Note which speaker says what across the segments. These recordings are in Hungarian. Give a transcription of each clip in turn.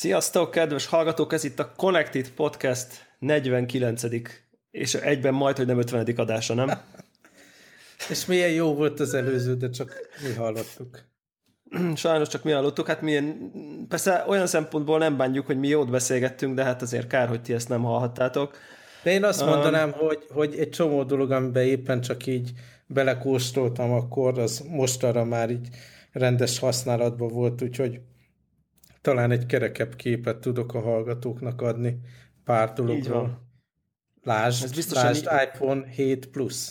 Speaker 1: Sziasztok, kedves hallgatók! Ez itt a Connected Podcast 49. és egyben majd, hogy nem 50. adása, nem?
Speaker 2: és milyen jó volt az előző, de csak mi hallottuk.
Speaker 1: Sajnos csak mi hallottuk, hát milyen, persze olyan szempontból nem bánjuk, hogy mi jót beszélgettünk, de hát azért kár, hogy ti ezt nem hallhattátok.
Speaker 2: De én azt mondanám, um, hogy, hogy egy csomó dolog, amiben éppen csak így belekóstoltam akkor, az mostanra már így rendes használatban volt, úgyhogy talán egy kerekebb képet tudok a hallgatóknak adni pár dologról. Lásd, Ez biztosan lásd így... iPhone 7 Plus.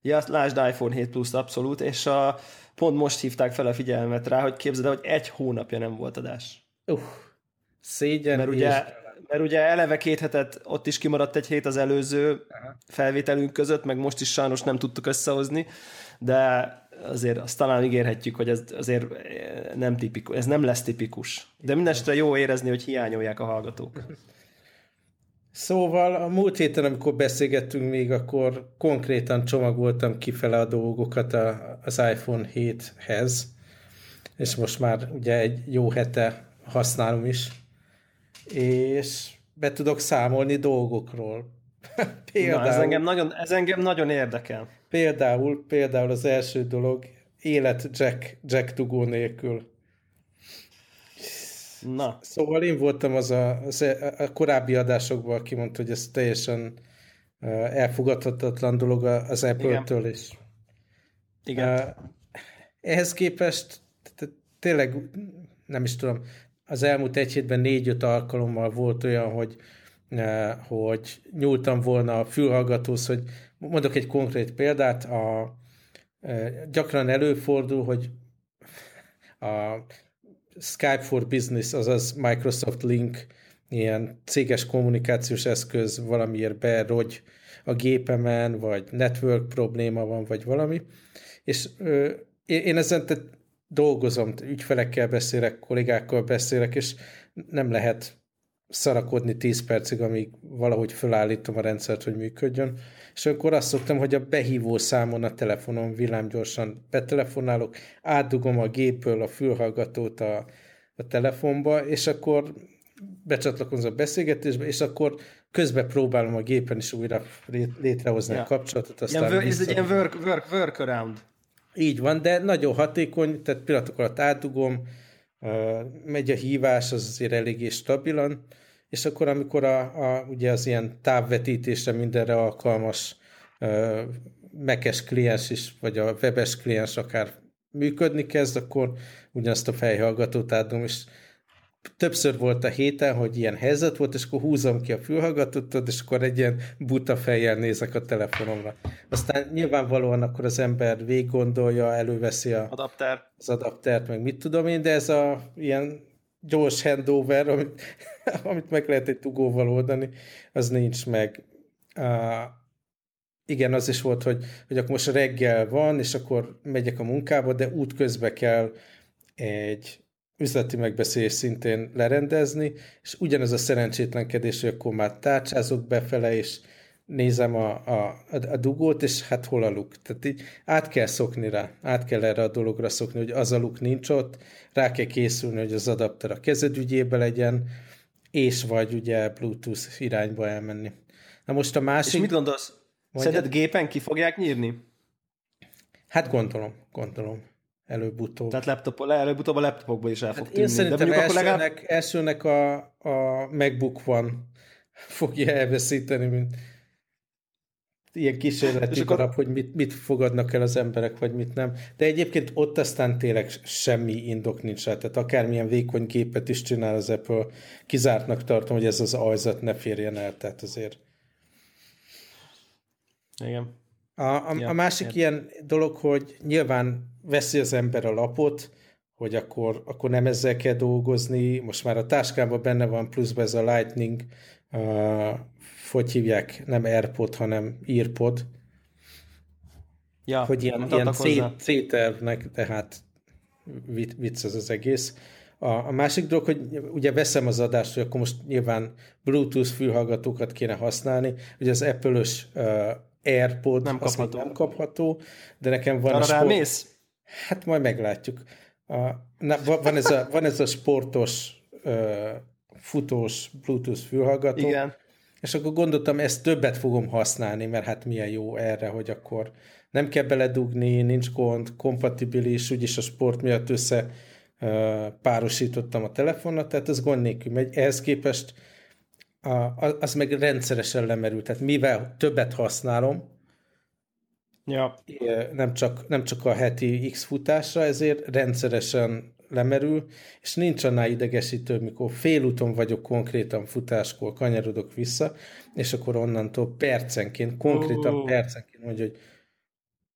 Speaker 1: Ja, lásd iPhone 7 Plus abszolút, és a, pont most hívták fel a figyelmet rá, hogy képzeld el, hogy egy hónapja nem volt adás.
Speaker 2: Uh, szégyen
Speaker 1: mert ugye, mert ugye eleve két hetet ott is kimaradt egy hét az előző Aha. felvételünk között, meg most is sajnos nem tudtuk összehozni, de azért azt talán ígérhetjük, hogy ez azért nem tipikus, ez nem lesz tipikus. De mindenesetre jó érezni, hogy hiányolják a hallgatók.
Speaker 2: Szóval a múlt héten, amikor beszélgettünk még, akkor konkrétan csomagoltam kifele a dolgokat a, az iPhone 7-hez, és most már ugye egy jó hete használom is, és be tudok számolni dolgokról.
Speaker 1: Például, Na, ez, engem nagyon, ez engem nagyon érdekel.
Speaker 2: Például, például az első dolog, élet Jack, Jack Dugó nélkül.
Speaker 1: Na.
Speaker 2: Szóval én voltam az a, az a korábbi adásokban, aki mondta, hogy ez teljesen elfogadhatatlan dolog az Apple-től is.
Speaker 1: Igen.
Speaker 2: Ehhez képest tényleg nem is tudom, az elmúlt egy hétben négy-öt alkalommal volt olyan, hogy hogy nyúltam volna a fülhallgatóhoz, hogy mondok egy konkrét példát, a, gyakran előfordul, hogy a Skype for Business, azaz Microsoft Link, ilyen céges kommunikációs eszköz valamiért berogy a gépemen, vagy network probléma van, vagy valami. És én ezen dolgozom, ügyfelekkel beszélek, kollégákkal beszélek, és nem lehet szarakodni 10 percig, amíg valahogy felállítom a rendszert, hogy működjön. És akkor azt szoktam, hogy a behívó számon a telefonon villámgyorsan betelefonálok, átdugom a gépből a fülhallgatót a, a telefonba, és akkor becsatlakozom a beszélgetésbe, és akkor közben próbálom a gépen is újra létrehozni ja. a kapcsolatot.
Speaker 1: Aztán ilyen, ez egy ilyen work, work, workaround.
Speaker 2: Így van, de nagyon hatékony, tehát pillanatok alatt átdugom, megy a hívás, az azért eléggé stabilan, és akkor amikor a, a, ugye az ilyen távvetítésre mindenre alkalmas mekes kliens is, vagy a webes kliens akár működni kezd, akkor ugyanazt a fejhallgatót adom, és többször volt a héten, hogy ilyen helyzet volt, és akkor húzom ki a fülhallgatót, és akkor egy ilyen buta fejjel nézek a telefonomra. Aztán nyilvánvalóan akkor az ember végig gondolja, előveszi a,
Speaker 1: Adapter.
Speaker 2: az adaptert, meg mit tudom én, de ez a ilyen gyors handover, amit, amit meg lehet egy tugóval oldani, az nincs meg. Uh, igen, az is volt, hogy, hogy akkor most reggel van, és akkor megyek a munkába, de útközben kell egy üzleti megbeszélés szintén lerendezni, és ugyanez a szerencsétlenkedés, hogy akkor már tárcsázok befele, és nézem a, a, a dugót, és hát hol a luk. Tehát így át kell szokni rá, át kell erre a dologra szokni, hogy az a luk nincs ott, rá kell készülni, hogy az adapter a kezed ügyébe legyen, és vagy ugye Bluetooth irányba elmenni. Na most a másik...
Speaker 1: És mit gondolsz? Szerinted gépen ki fogják nyírni?
Speaker 2: Hát gondolom, gondolom előbb-utóbb.
Speaker 1: Tehát laptop, előbb-utóbb a laptopokból is el fog hát tűnni.
Speaker 2: Én szerintem De elsőnek, legalább... elsőnek a, a MacBook van fogja elveszíteni, mint ilyen kísérleti akkor... darab, hogy mit, mit fogadnak el az emberek, vagy mit nem. De egyébként ott aztán tényleg semmi indok nincs rá. Tehát akármilyen vékony gépet is csinál az Apple, kizártnak tartom, hogy ez az ajzat ne férjen el. Tehát azért...
Speaker 1: Igen.
Speaker 2: A, a, ja, a másik ja. ilyen dolog, hogy nyilván veszi az ember a lapot, hogy akkor, akkor nem ezzel kell dolgozni. Most már a táskámban benne van pluszban ez a Lightning, uh, hogy hívják, nem AirPod, hanem EarPod.
Speaker 1: Ja,
Speaker 2: hogy ilyen, ilyen C-tervnek, tehát vicc az az egész. A, a másik dolog, hogy ugye veszem az adást, hogy akkor most nyilván Bluetooth fülhallgatókat kéne használni, hogy az Apple-ös uh, AirPod
Speaker 1: nem kapható.
Speaker 2: nem kapható, de nekem van
Speaker 1: Arra a sport... Rámész?
Speaker 2: Hát majd meglátjuk. A, na, van, ez a, van ez a sportos ö, futós Bluetooth fülhallgató.
Speaker 1: Igen.
Speaker 2: És akkor gondoltam, ezt többet fogom használni, mert hát milyen jó erre, hogy akkor nem kell beledugni, nincs gond, kompatibilis, úgyis a sport miatt össze párosítottam a telefonnal, tehát az gond nélkül megy. Ehhez képest a, az meg rendszeresen lemerül. Tehát mivel többet használom,
Speaker 1: ja.
Speaker 2: nem, csak, nem csak a heti X futásra, ezért rendszeresen lemerül, és nincs annál idegesítő, mikor félúton vagyok konkrétan futáskor, kanyarodok vissza, és akkor onnantól percenként, konkrétan oh. percenként mondja, hogy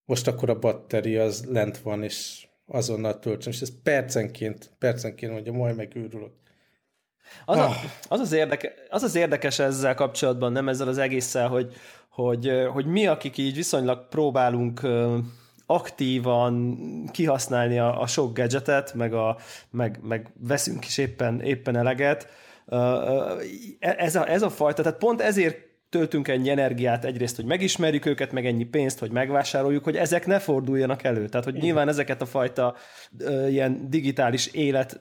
Speaker 2: most akkor a batteri az lent van, és azonnal töltsem, és ez percenként, percenként mondja, majd megőrülök.
Speaker 1: Az, a, az, az, érdeke, az az érdekes ezzel kapcsolatban, nem ezzel az egésszel, hogy, hogy, hogy mi, akik így viszonylag próbálunk aktívan kihasználni a, a sok gadgetet, meg, a, meg, meg veszünk is éppen, éppen eleget, ez a, ez a fajta, tehát pont ezért töltünk ennyi energiát egyrészt, hogy megismerjük őket, meg ennyi pénzt, hogy megvásároljuk, hogy ezek ne forduljanak elő. Tehát, hogy nyilván ezeket a fajta ilyen digitális élet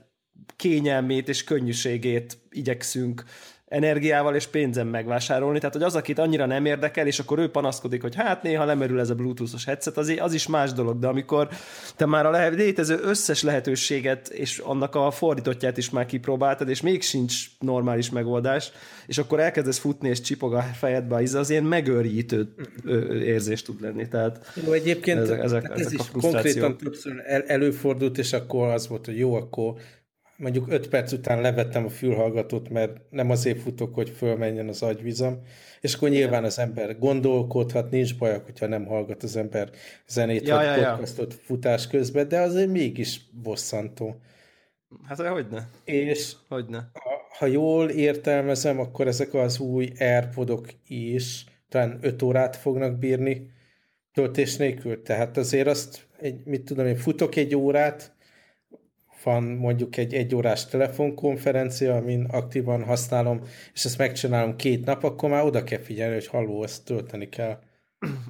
Speaker 1: kényelmét és könnyűségét igyekszünk energiával és pénzem megvásárolni, tehát hogy az, akit annyira nem érdekel, és akkor ő panaszkodik, hogy hát néha lemerül ez a bluetoothos headset, az, az is más dolog, de amikor te már a lehet, létező összes lehetőséget és annak a fordítottját is már kipróbáltad, és még sincs normális megoldás, és akkor elkezdesz futni és csipog a fejedbe az, az ilyen megőrítő érzés tud lenni. Tehát
Speaker 2: jó, egyébként ezek, ezek, ez ezek is konkrétan többször el, előfordult, és akkor az volt, hogy jó, akkor mondjuk öt perc után levettem a fülhallgatót, mert nem azért futok, hogy fölmenjen az agyvizam, és akkor nyilván az ember gondolkodhat, nincs baj, hogyha nem hallgat az ember zenét ja, vagy ja, podcastot ja. futás közben, de azért mégis bosszantó.
Speaker 1: Hát hogy ne?
Speaker 2: És
Speaker 1: hogyne.
Speaker 2: Ha, jól értelmezem, akkor ezek az új Airpodok is talán öt órát fognak bírni töltés nélkül. Tehát azért azt, egy, mit tudom én, futok egy órát, van mondjuk egy egyórás telefonkonferencia, amin aktívan használom, és ezt megcsinálom két nap, akkor már oda kell figyelni, hogy halló, ezt tölteni kell.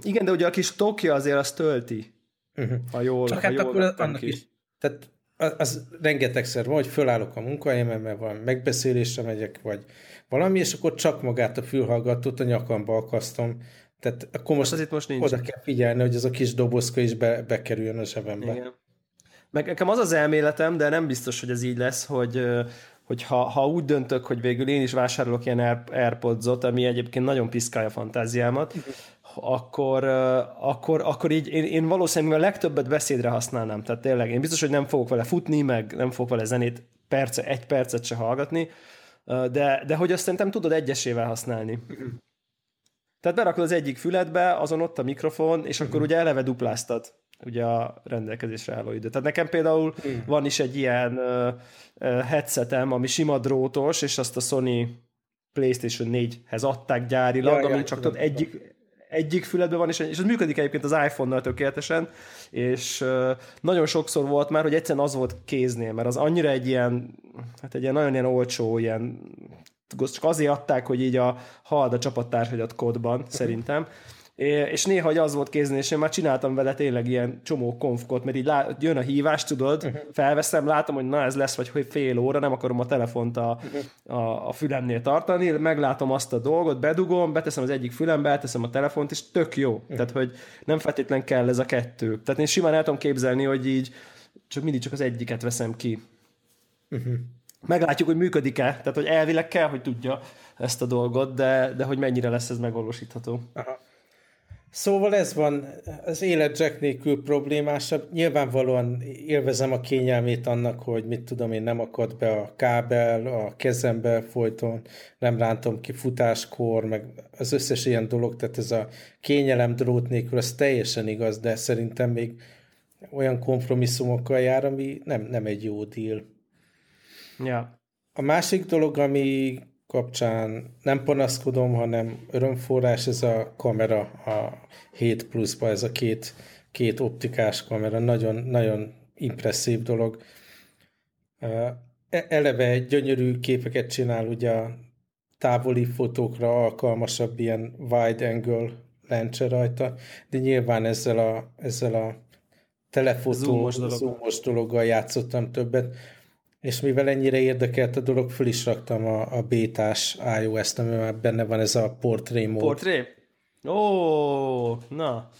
Speaker 1: Igen, de ugye a kis Tokja azért azt tölti. Uh-huh. Ha jól,
Speaker 2: Csak
Speaker 1: ha
Speaker 2: hát
Speaker 1: jól
Speaker 2: akkor annak ki. is. Tehát az, az rengetegszer van, hogy fölállok a munkahelyemen, mert valami megbeszélésre megyek, vagy valami, és akkor csak magát a fülhallgatót a nyakamba akasztom. Tehát akkor most,
Speaker 1: most, most nincs.
Speaker 2: oda kell figyelni, hogy az a kis dobozka is be, bekerüljön a zsebembe. Igen.
Speaker 1: Meg nekem az az elméletem, de nem biztos, hogy ez így lesz, hogy, hogy ha, ha úgy döntök, hogy végül én is vásárolok ilyen Airpods-ot, ami egyébként nagyon piszkálja a fantáziámat, akkor, akkor, akkor így én, én valószínűleg a legtöbbet beszédre használnám. Tehát tényleg én biztos, hogy nem fogok vele futni, meg nem fogok vele zenét perce, egy percet se hallgatni, de, de hogy azt szerintem tudod egyesével használni. Tehát berakod az egyik füledbe, azon ott a mikrofon, és akkor ugye eleve dupláztad ugye a rendelkezésre álló idő. Tehát nekem például mm. van is egy ilyen uh, headsetem, ami sima drótos, és azt a Sony PlayStation 4-hez adták gyárilag, ja, ami ja, csak tudod, egyik, egyik füledben van, és, és ez működik egyébként az iPhone-nal tökéletesen, és uh, nagyon sokszor volt már, hogy egyszerűen az volt kéznél, mert az annyira egy ilyen, hát egy ilyen nagyon ilyen olcsó, ilyen csak azért adták, hogy így a hald a csapattársadat kódban, szerintem, és néha hogy az volt kézni, és én már csináltam vele tényleg ilyen csomó konfkot, mert így lá, jön a hívás, tudod, felveszem, látom, hogy na ez lesz, vagy hogy fél óra, nem akarom a telefont a, a, a fülemnél tartani, meglátom azt a dolgot, bedugom, beteszem az egyik fülembe, beteszem a telefont, és tök jó. Tehát, hogy nem feltétlen kell ez a kettő. Tehát én simán el tudom képzelni, hogy így csak mindig csak az egyiket veszem ki. Meglátjuk, hogy működik-e, tehát hogy elvileg kell, hogy tudja ezt a dolgot, de, de hogy mennyire lesz ez megvalósítható. Aha.
Speaker 2: Szóval ez van, az élet Jack nélkül problémásabb. Nyilvánvalóan élvezem a kényelmét annak, hogy mit tudom én, nem akad be a kábel a kezembe folyton, nem rántom ki futáskor, meg az összes ilyen dolog, tehát ez a kényelem drót nélkül, az teljesen igaz, de szerintem még olyan kompromisszumokkal jár, ami nem, nem egy jó deal.
Speaker 1: Ja.
Speaker 2: A másik dolog, ami kapcsán nem panaszkodom, hanem örömforrás, ez a kamera a 7 pluszba, ez a két, két optikás kamera, nagyon, nagyon impresszív dolog. E, eleve gyönyörű képeket csinál, ugye a távoli fotókra alkalmasabb ilyen wide angle lencse rajta, de nyilván ezzel a, ezzel a telefotó zoomos, dolog. zoomos dologgal játszottam többet, És mivel ennyire érdekelt a dolog, föl is raktam a, a bétás iOS-t, ami már benne van ez a portré mód.
Speaker 1: Portré? Ó, na.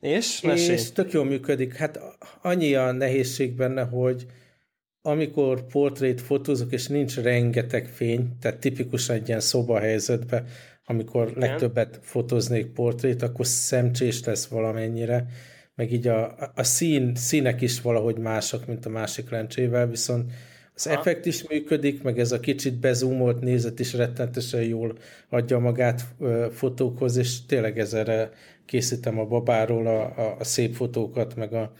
Speaker 1: És? Mesélj. És
Speaker 2: tök jól működik. Hát annyi a nehézség benne, hogy amikor portrét fotózok, és nincs rengeteg fény, tehát tipikusan egy ilyen szobahelyzetben, amikor Igen. legtöbbet fotóznék portrét, akkor szemcsés lesz valamennyire, meg így a, a szín, színek is valahogy mások, mint a másik lencsével, viszont az ha. effekt is működik, meg ez a kicsit bezoomolt nézet is rettentesen jól adja magát fotókhoz, és tényleg ezerre készítem a babáról a, a, a szép fotókat, meg a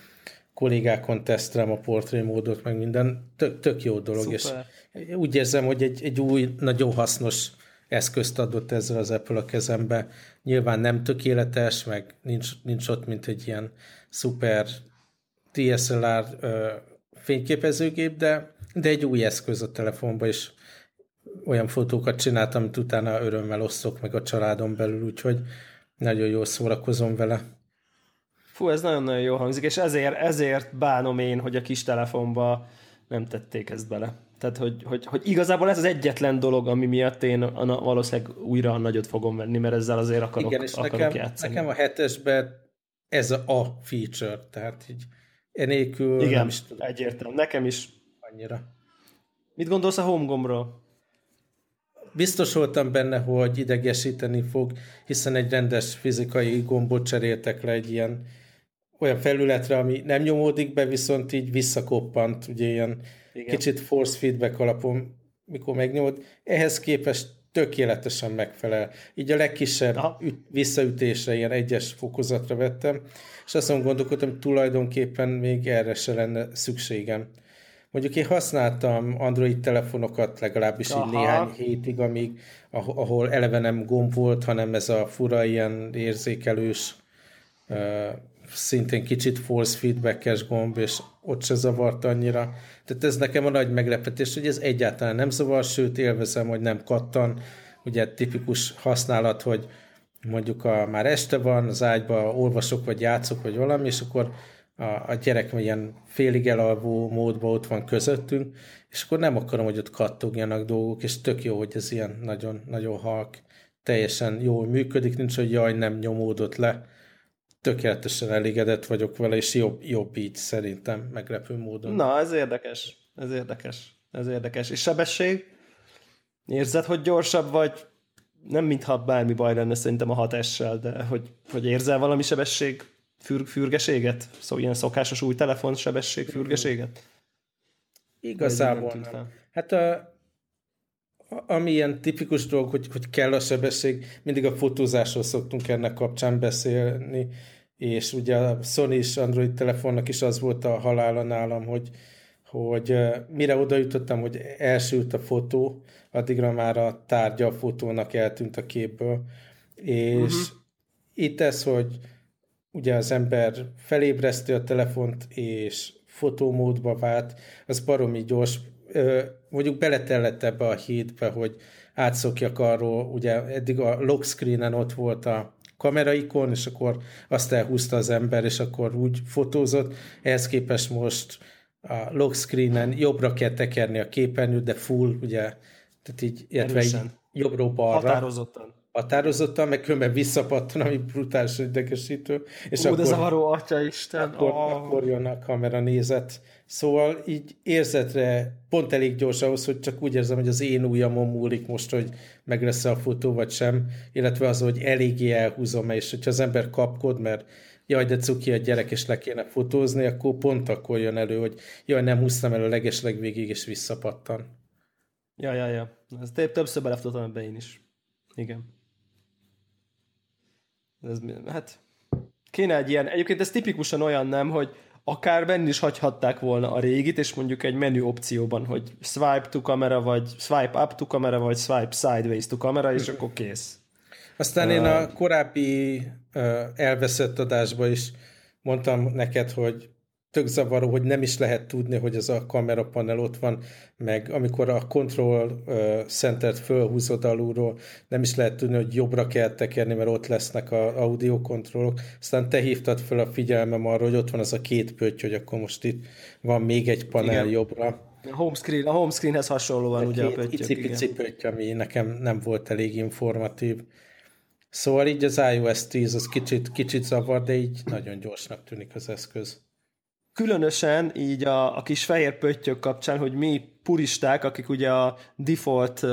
Speaker 2: kollégákon tesztelem a portrémódot, meg minden. Tök, tök jó dolog, Szuper. és úgy érzem, hogy egy, egy új, nagyon hasznos eszközt adott ezzel az Apple a kezembe. Nyilván nem tökéletes, meg nincs, nincs ott, mint egy ilyen szuper DSLR ö, fényképezőgép, de, de egy új eszköz a telefonban, és olyan fotókat csináltam, amit utána örömmel osztok meg a családon belül, úgyhogy nagyon jól szórakozom vele.
Speaker 1: Fú, ez nagyon-nagyon jó hangzik, és ezért, ezért bánom én, hogy a kis telefonba nem tették ezt bele. Tehát, hogy, hogy, hogy igazából ez az egyetlen dolog, ami miatt én valószínűleg újra a nagyot fogom venni, mert ezzel azért akarok, Igen, és akarok
Speaker 2: nekem,
Speaker 1: játszani.
Speaker 2: Nekem a hetesben ez a, a feature, tehát így enélkül
Speaker 1: Igen, nem is tudom. egyértelmű. Nekem is.
Speaker 2: Annyira.
Speaker 1: Mit gondolsz a homegomról?
Speaker 2: Biztos voltam benne, hogy idegesíteni fog, hiszen egy rendes fizikai gombot cseréltek le egy ilyen olyan felületre, ami nem nyomódik be, viszont így visszakoppant, ugye ilyen Igen. kicsit force feedback alapon, mikor megnyomod. Ehhez képest tökéletesen megfelel. Így a legkisebb üt, visszaütésre, ilyen egyes fokozatra vettem, és azt mondom, gondolkodtam, hogy tulajdonképpen még erre se lenne szükségem. Mondjuk én használtam Android telefonokat legalábbis Aha. így néhány hétig, amíg, ahol eleve nem gomb volt, hanem ez a fura ilyen érzékelős szintén kicsit force feedbackes gomb, és ott se zavart annyira. Tehát ez nekem a nagy meglepetés, hogy ez egyáltalán nem zavar, sőt élvezem, hogy nem kattan. Ugye tipikus használat, hogy mondjuk a, már este van, az ágyba olvasok, vagy játszok, vagy valami, és akkor a, a gyerek ilyen félig elalvó módban ott van közöttünk, és akkor nem akarom, hogy ott kattogjanak dolgok, és tök jó, hogy ez ilyen nagyon, nagyon halk, teljesen jól működik, nincs, hogy jaj, nem nyomódott le, tökéletesen elégedett vagyok vele, és jobb, jobb így szerintem meglepő módon.
Speaker 1: Na, ez érdekes. Ez érdekes. Ez érdekes. És sebesség? Érzed, hogy gyorsabb vagy? Nem mintha bármi baj lenne szerintem a hatással, de hogy, hogy érzel valami sebesség für, fürgeséget? Szóval ilyen szokásos új telefon sebesség fürgeséget?
Speaker 2: Igazából nem. nem. Hát a, ami ilyen tipikus dolog, hogy, hogy kell a sebesség, mindig a fotózásról szoktunk ennek kapcsán beszélni, és ugye a Sony és Android telefonnak is az volt a halála nálam, hogy, hogy mire oda jutottam, hogy elsült a fotó, addigra már a tárgya a fotónak eltűnt a képből, és uh-huh. itt ez, hogy ugye az ember felébreszti a telefont, és fotómódba vált, az baromi gyors, mondjuk beletellett ebbe a hétbe, hogy átszokjak arról, ugye eddig a lock screenen ott volt a kameraikon, és akkor azt elhúzta az ember, és akkor úgy fotózott. Ehhez képest most a lock screenen jobbra kell tekerni a képernyőt, de full, ugye, tehát így, illetve így jobbról balra.
Speaker 1: Határozottan.
Speaker 2: Határozottan, meg különben visszapattan, ami brutális idegesítő.
Speaker 1: És Ú, akkor, de zavaró atya Isten.
Speaker 2: Akkor, oh. akkor jön a kamera nézet Szóval így érzetre pont elég gyors ahhoz, hogy csak úgy érzem, hogy az én ujjamon múlik most, hogy meg lesz a fotó vagy sem, illetve az, hogy eléggé elhúzom, és hogyha az ember kapkod, mert jaj, de cuki a gyerek, és le kéne fotózni, akkor pont akkor jön elő, hogy jaj, nem húztam el a legesleg végig, és visszapattan.
Speaker 1: Ja, ja, ja. Ez több, többször belefutottam ebbe én is. Igen. Ez, hát kéne egy ilyen, egyébként ez tipikusan olyan nem, hogy akár benn is hagyhatták volna a régit, és mondjuk egy menü opcióban, hogy swipe to kamera, vagy swipe up to kamera, vagy swipe sideways to kamera, és akkor kész.
Speaker 2: Aztán uh, én a korábbi uh, elveszett adásban is mondtam neked, hogy tök zavaró, hogy nem is lehet tudni, hogy ez a kamerapanel ott van, meg amikor a control centert fölhúzod alulról, nem is lehet tudni, hogy jobbra kell tekerni, mert ott lesznek a audio kontrollok. Aztán te hívtad fel a figyelmem arra, hogy ott van az a két pötty, hogy akkor most itt van még egy panel Igen. jobbra.
Speaker 1: A homescreen, a homescreenhez hasonlóan ugye a pöttyök.
Speaker 2: Icipici pötty, ami nekem nem volt elég informatív. Szóval így az iOS 10 az kicsit, kicsit zavar, de így nagyon gyorsnak tűnik az eszköz.
Speaker 1: Különösen így a, a kis fehér pöttyök kapcsán, hogy mi puristák, akik ugye a default uh,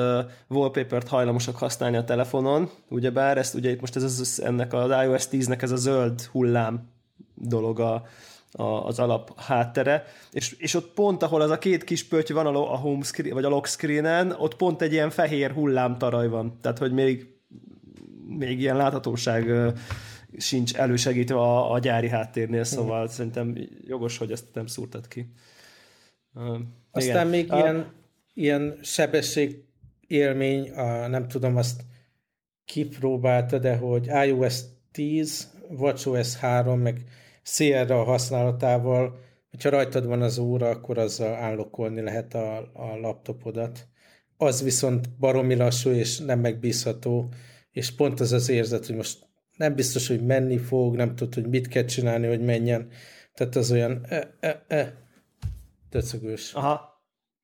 Speaker 1: wallpaper-t hajlamosak használni a telefonon, ugyebár ezt ugye itt most ez az, ennek az iOS 10-nek ez a zöld hullám dolog a, a, az alap háttere, és, és ott pont, ahol az a két kis pötty van a, a home screen, vagy a lock screenen, ott pont egy ilyen fehér hullámtaraj van, tehát hogy még még ilyen láthatóság sincs elősegítve a, a gyári háttérnél, szóval mm. szerintem jogos, hogy ezt nem szúrtad ki.
Speaker 2: Uh, Aztán igen. még a... ilyen, ilyen sebesség élmény, a, nem tudom, azt kipróbálta, de hogy iOS 10, WatchOS 3, meg Sierra használatával, hogyha rajtad van az óra, akkor azzal állokolni lehet a, a laptopodat. Az viszont baromi lassú és nem megbízható, és pont az az érzet, hogy most nem biztos, hogy menni fog, nem tudod, hogy mit kell csinálni, hogy menjen. Tehát az olyan e, e, e.
Speaker 1: Aha.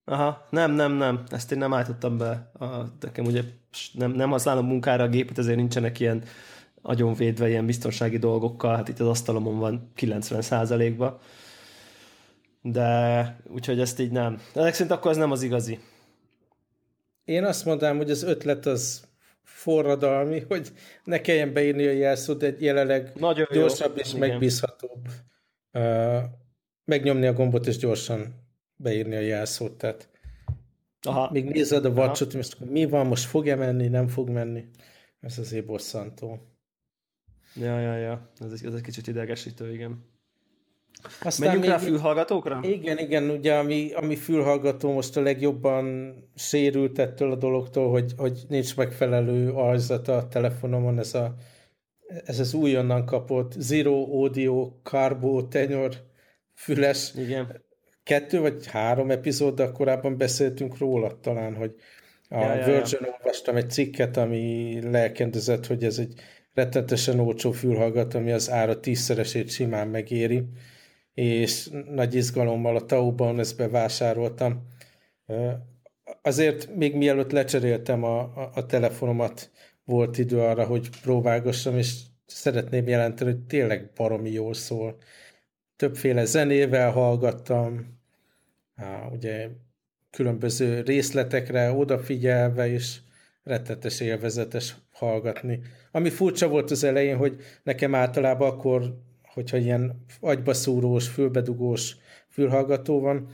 Speaker 1: Aha, nem, nem, nem, ezt én nem állítottam be. A, nekem ugye nem, nem használom munkára a gépet, ezért nincsenek ilyen agyonvédve ilyen biztonsági dolgokkal, hát itt az asztalomon van 90% ba de úgyhogy ezt így nem. De ezek szerint akkor ez nem az igazi.
Speaker 2: Én azt mondanám, hogy az ötlet az forradalmi, hogy ne kelljen beírni a jelszót, de jelenleg Nagyon gyorsabb jó. és Igen. megbízhatóbb uh, megnyomni a gombot és gyorsan beírni a jelszót, tehát Aha. még nézed a vacsot, most mi van, most fog-e menni, nem fog menni, ez azért bosszantó.
Speaker 1: Ja, ja, ja, ez egy, ez egy kicsit idegesítő, igen. Aztán Menjünk még, rá fülhallgatókra?
Speaker 2: Igen, igen, ugye ami, ami fülhallgató most a legjobban sérült ettől a dologtól, hogy, hogy nincs megfelelő arzat a telefonomon, ez, a, ez az újonnan kapott Zero Audio Carbo Tenor füles.
Speaker 1: Igen.
Speaker 2: Kettő vagy három epizóddal korábban beszéltünk róla talán, hogy a ja, ja, Virgin ja. olvastam egy cikket, ami lelkendezett, hogy ez egy rettetesen olcsó fülhallgató, ami az ára tízszeresét simán megéri és nagy izgalommal a Tauban ezt bevásároltam. Azért még mielőtt lecseréltem a, a, a telefonomat, volt idő arra, hogy próbálgassam, és szeretném jelenteni, hogy tényleg baromi jól szól. Többféle zenével hallgattam, ugye különböző részletekre odafigyelve, és rettetes élvezetes hallgatni. Ami furcsa volt az elején, hogy nekem általában akkor hogyha ilyen agybaszúrós, fülbedugós fülhallgató van,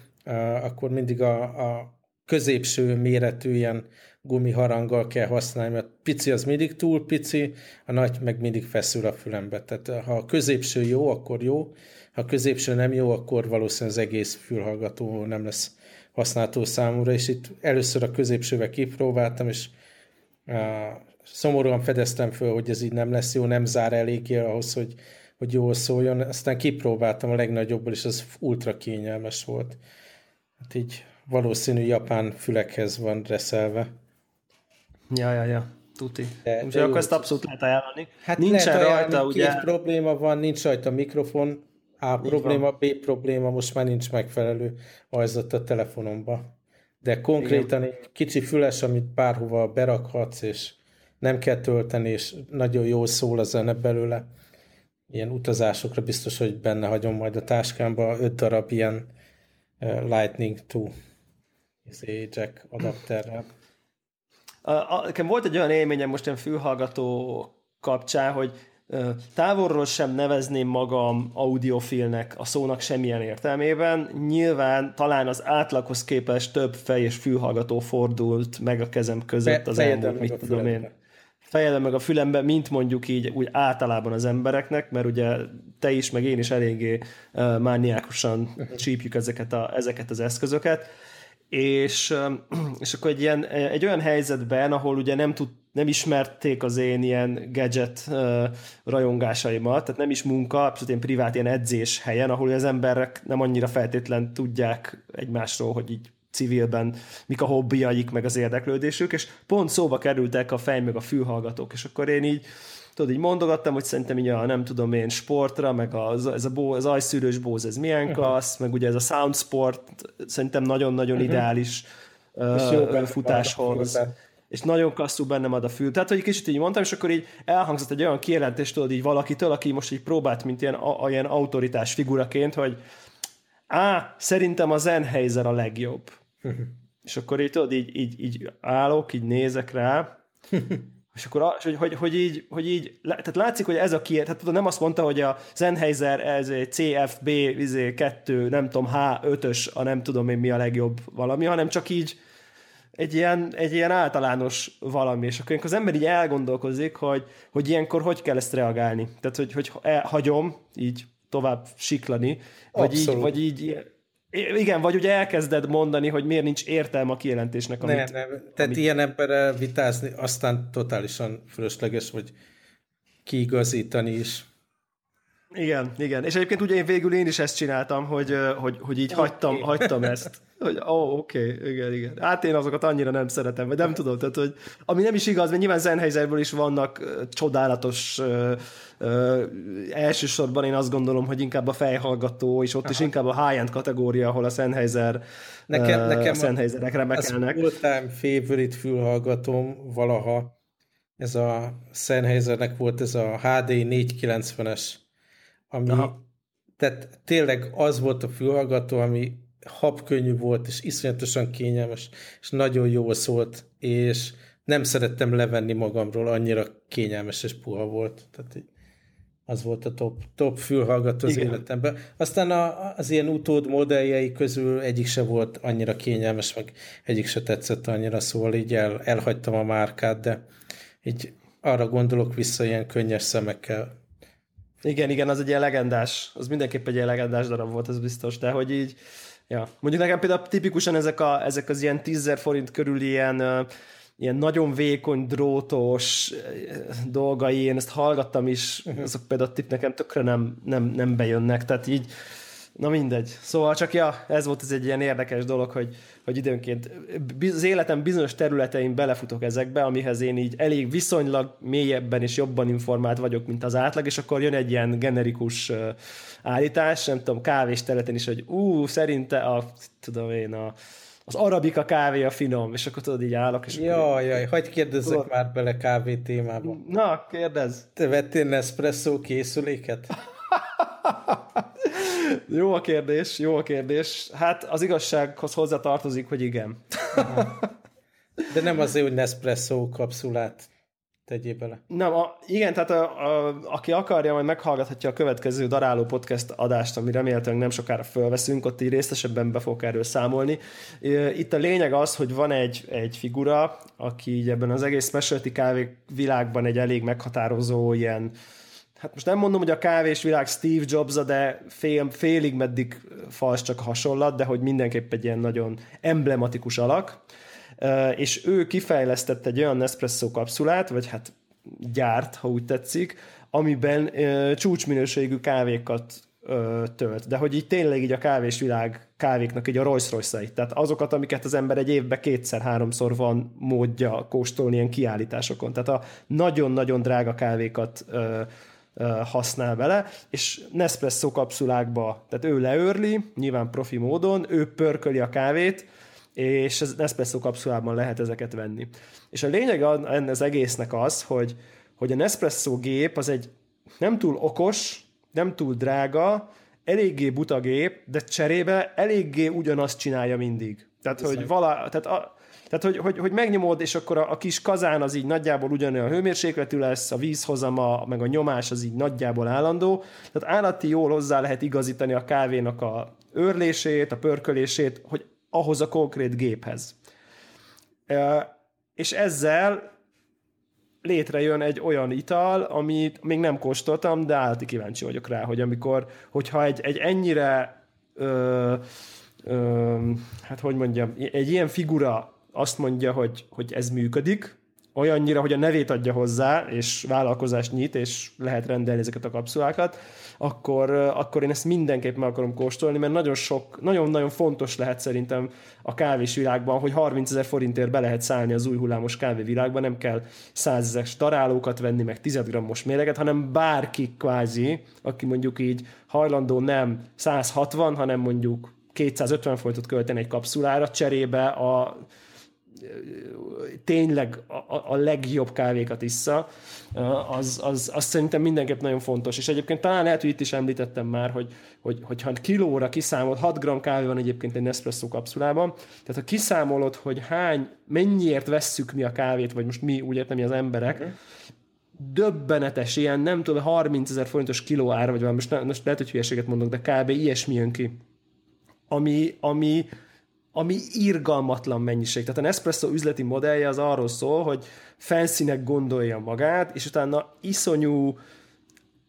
Speaker 2: akkor mindig a, a középső méretű ilyen gumiharanggal kell használni, mert pici az mindig túl pici, a nagy meg mindig feszül a fülembe. Tehát ha a középső jó, akkor jó, ha a középső nem jó, akkor valószínűleg az egész fülhallgató nem lesz használható számúra, és itt először a középsővel kipróbáltam, és uh, szomorúan fedeztem föl, hogy ez így nem lesz jó, nem zár eléggé ahhoz, hogy hogy jól szóljon. Aztán kipróbáltam a legnagyobbból, és az ultra kényelmes volt. Hát így valószínű japán fülekhez van reszelve.
Speaker 1: Ja, ja, ja. Tuti. De, Úgyhogy akkor ezt abszolút lehet ajánlani.
Speaker 2: Hát nincs lehet ajánlani, rajta, ugye... Két probléma van, nincs rajta mikrofon, A probléma, B probléma, most már nincs megfelelő ajzat a telefonomba. De konkrétan Igen. egy kicsi füles, amit bárhova berakhatsz, és nem kell tölteni, és nagyon jól szól a zene belőle ilyen utazásokra biztos, hogy benne hagyom majd a táskámba öt darab ilyen Lightning 2 izé, jack adapterrel.
Speaker 1: Nekem volt egy olyan élményem most ilyen fülhallgató kapcsán, hogy távolról sem nevezném magam audiofilnek a szónak semmilyen értelmében. Nyilván talán az átlaghoz képest több fej és fülhallgató fordult meg a kezem között Be, az elmúlt, mit tudom én fejedem meg a fülembe, mint mondjuk így úgy általában az embereknek, mert ugye te is, meg én is eléggé uh, mániákusan csípjük ezeket, a, ezeket az eszközöket, és, és akkor egy, ilyen, egy olyan helyzetben, ahol ugye nem, tud, nem ismerték az én ilyen gadget uh, rajongásaimat, tehát nem is munka, abszolút ilyen privát ilyen edzés helyen, ahol az emberek nem annyira feltétlen tudják egymásról, hogy így civilben mik a hobbiaik, meg az érdeklődésük, és pont szóba kerültek a fej meg a fülhallgatók, és akkor én így tudod, így mondogattam, hogy szerintem így a, nem tudom én, sportra, meg az, ez a bó, az ajszűrős bóz, ez milyen uh-huh. klassz, meg ugye ez a sound sport, szerintem nagyon-nagyon uh-huh. ideális uh, futáshoz. És nagyon kasszú bennem ad a fül. Tehát, hogy egy kicsit így mondtam, és akkor így elhangzott egy olyan kijelentés, tudod, így valakitől, aki most így próbált, mint ilyen, a, a, ilyen autoritás figuraként, hogy á, szerintem a Sennheiser a legjobb. És akkor így tudod, így, így, így állok, így nézek rá, és akkor hogy, hogy, hogy, így, hogy így, tehát látszik, hogy ez a kiért, tehát tudom, nem azt mondta, hogy a Sennheiser ez CFB izé, 2, nem tudom, H5-ös, a nem tudom én mi a legjobb valami, hanem csak így egy ilyen, egy ilyen általános valami, és akkor az ember így elgondolkozik, hogy, hogy ilyenkor hogy kell ezt reagálni. Tehát, hogy, hogy hagyom így tovább siklani, vagy így, vagy így igen, vagy ugye elkezded mondani, hogy miért nincs értelme a kijelentésnek.
Speaker 2: Amit, nem, nem. Tehát amit... ilyen emberrel vitázni aztán totálisan fölösleges, vagy kiigazítani is.
Speaker 1: Igen, igen. És egyébként ugye én végül én is ezt csináltam, hogy, hogy, hogy így okay. hagytam, hagytam ezt. Hogy, ó, oh, oké, okay, igen, igen. Hát én azokat annyira nem szeretem, vagy nem tudom, tehát, hogy ami nem is igaz, mert nyilván Sennheiserből is vannak csodálatos uh, elsősorban én azt gondolom, hogy inkább a fejhallgató, és ott Aha. is inkább a high-end kategória, ahol a Sennheiser nekem, uh, nekem a Sennheiserek remekelnek.
Speaker 2: Az all-time favorite fülhallgatóm valaha, ez a Sennheisernek volt ez a HD 490-es, ami Aha. tehát tényleg az volt a fülhallgató, ami habkönnyű volt, és iszonyatosan kényelmes, és nagyon jól szólt, és nem szerettem levenni magamról, annyira kényelmes és puha volt. Tehát az volt a top, top fülhallgató az Igen. életemben. Aztán a, az ilyen utód modelljei közül egyik se volt annyira kényelmes, meg egyik se tetszett annyira, szóval így el, elhagytam a márkát, de így arra gondolok vissza ilyen könnyes szemekkel.
Speaker 1: Igen, igen, az egy ilyen legendás, az mindenképp egy ilyen legendás darab volt, ez biztos, de hogy így Ja. Mondjuk nekem például tipikusan ezek, a, ezek az ilyen 10 forint körül ilyen, ilyen nagyon vékony, drótos dolgai, én ezt hallgattam is, uh-huh. azok például tip nekem tökre nem, nem, nem bejönnek, tehát így Na mindegy. Szóval csak ja, ez volt ez egy ilyen érdekes dolog, hogy, hogy időnként az életem bizonyos területein belefutok ezekbe, amihez én így elég viszonylag mélyebben és jobban informált vagyok, mint az átlag, és akkor jön egy ilyen generikus állítás, nem tudom, kávés területen is, hogy ú, szerinte a, tudom én, a, az arabika kávé a finom, és akkor tudod, így állok. És
Speaker 2: jaj, akkor... jaj, hagyd kérdezzek tudod... már bele kávé témába.
Speaker 1: Na, kérdezz.
Speaker 2: Te vettél Nespresso készüléket?
Speaker 1: jó a kérdés, jó a kérdés. Hát az igazsághoz hozzá tartozik, hogy igen.
Speaker 2: De nem azért, hogy Nespresso kapszulát tegyél bele.
Speaker 1: Nem, a, igen, tehát a, a, aki akarja, majd meghallgathatja a következő Daráló Podcast adást, ami remélhetőleg nem sokára fölveszünk, ott így részesebben be fogok erről számolni. Itt a lényeg az, hogy van egy, egy figura, aki így ebben az egész specialty kávé világban egy elég meghatározó ilyen hát most nem mondom, hogy a kávés világ Steve jobs de fél, félig meddig fals csak hasonlat, de hogy mindenképp egy ilyen nagyon emblematikus alak, és ő kifejlesztett egy olyan Nespresso kapszulát, vagy hát gyárt, ha úgy tetszik, amiben csúcsminőségű kávékat tölt. De hogy így tényleg így a kávésvilág kávéknak így a Rolls royce tehát azokat, amiket az ember egy évben kétszer-háromszor van módja kóstolni ilyen kiállításokon. Tehát a nagyon-nagyon drága kávékat használ vele, és Nespresso kapszulákba, tehát ő leörli, nyilván profi módon, ő pörköli a kávét, és az Nespresso kapszulában lehet ezeket venni. És a lényeg az egésznek az, hogy, hogy a Nespresso gép az egy nem túl okos, nem túl drága, eléggé buta gép, de cserébe eléggé ugyanazt csinálja mindig. Tehát, hogy vala, tehát a, tehát, hogy, hogy, hogy megnyomod, és akkor a, a kis kazán az így nagyjából ugyanolyan hőmérsékletű lesz, a vízhozama, meg a nyomás az így nagyjából állandó. Tehát állati jól hozzá lehet igazítani a kávénak a őrlését, a pörkölését, hogy ahhoz a konkrét géphez. És ezzel létrejön egy olyan ital, amit még nem kóstoltam, de állati kíváncsi vagyok rá, hogy amikor, hogyha egy, egy ennyire ö, ö, hát hogy mondjam, egy ilyen figura azt mondja, hogy, hogy ez működik, olyannyira, hogy a nevét adja hozzá, és vállalkozást nyit, és lehet rendelni ezeket a kapszulákat, akkor, akkor én ezt mindenképp meg akarom kóstolni, mert nagyon sok, nagyon-nagyon fontos lehet szerintem a kávés világban, hogy 30 ezer forintért be lehet szállni az új hullámos kávévilágban, nem kell 100 ezer darálókat venni, meg 10 grammos méreget, hanem bárki kvázi, aki mondjuk így hajlandó nem 160, hanem mondjuk 250 forintot költeni egy kapszulára, cserébe a tényleg a, a legjobb kávékat issza, az, az, az szerintem mindenképp nagyon fontos. És egyébként talán lehet, hogy itt is említettem már, hogy, hogy, hogyha kilóra kiszámolod, 6 g kávé van egyébként egy Nespresso kapszulában, tehát ha kiszámolod, hogy hány, mennyiért vesszük mi a kávét, vagy most mi, úgy értem, mi az emberek, uh-huh döbbenetes, ilyen nem tudom, 30 ezer forintos kiló ár, vagy valami, most, most lehet, hogy hülyeséget mondok, de kb. ilyesmi jön ki. Ami, ami, ami irgalmatlan mennyiség. Tehát a Nespresso üzleti modellje az arról szól, hogy felszínek gondolja magát, és utána iszonyú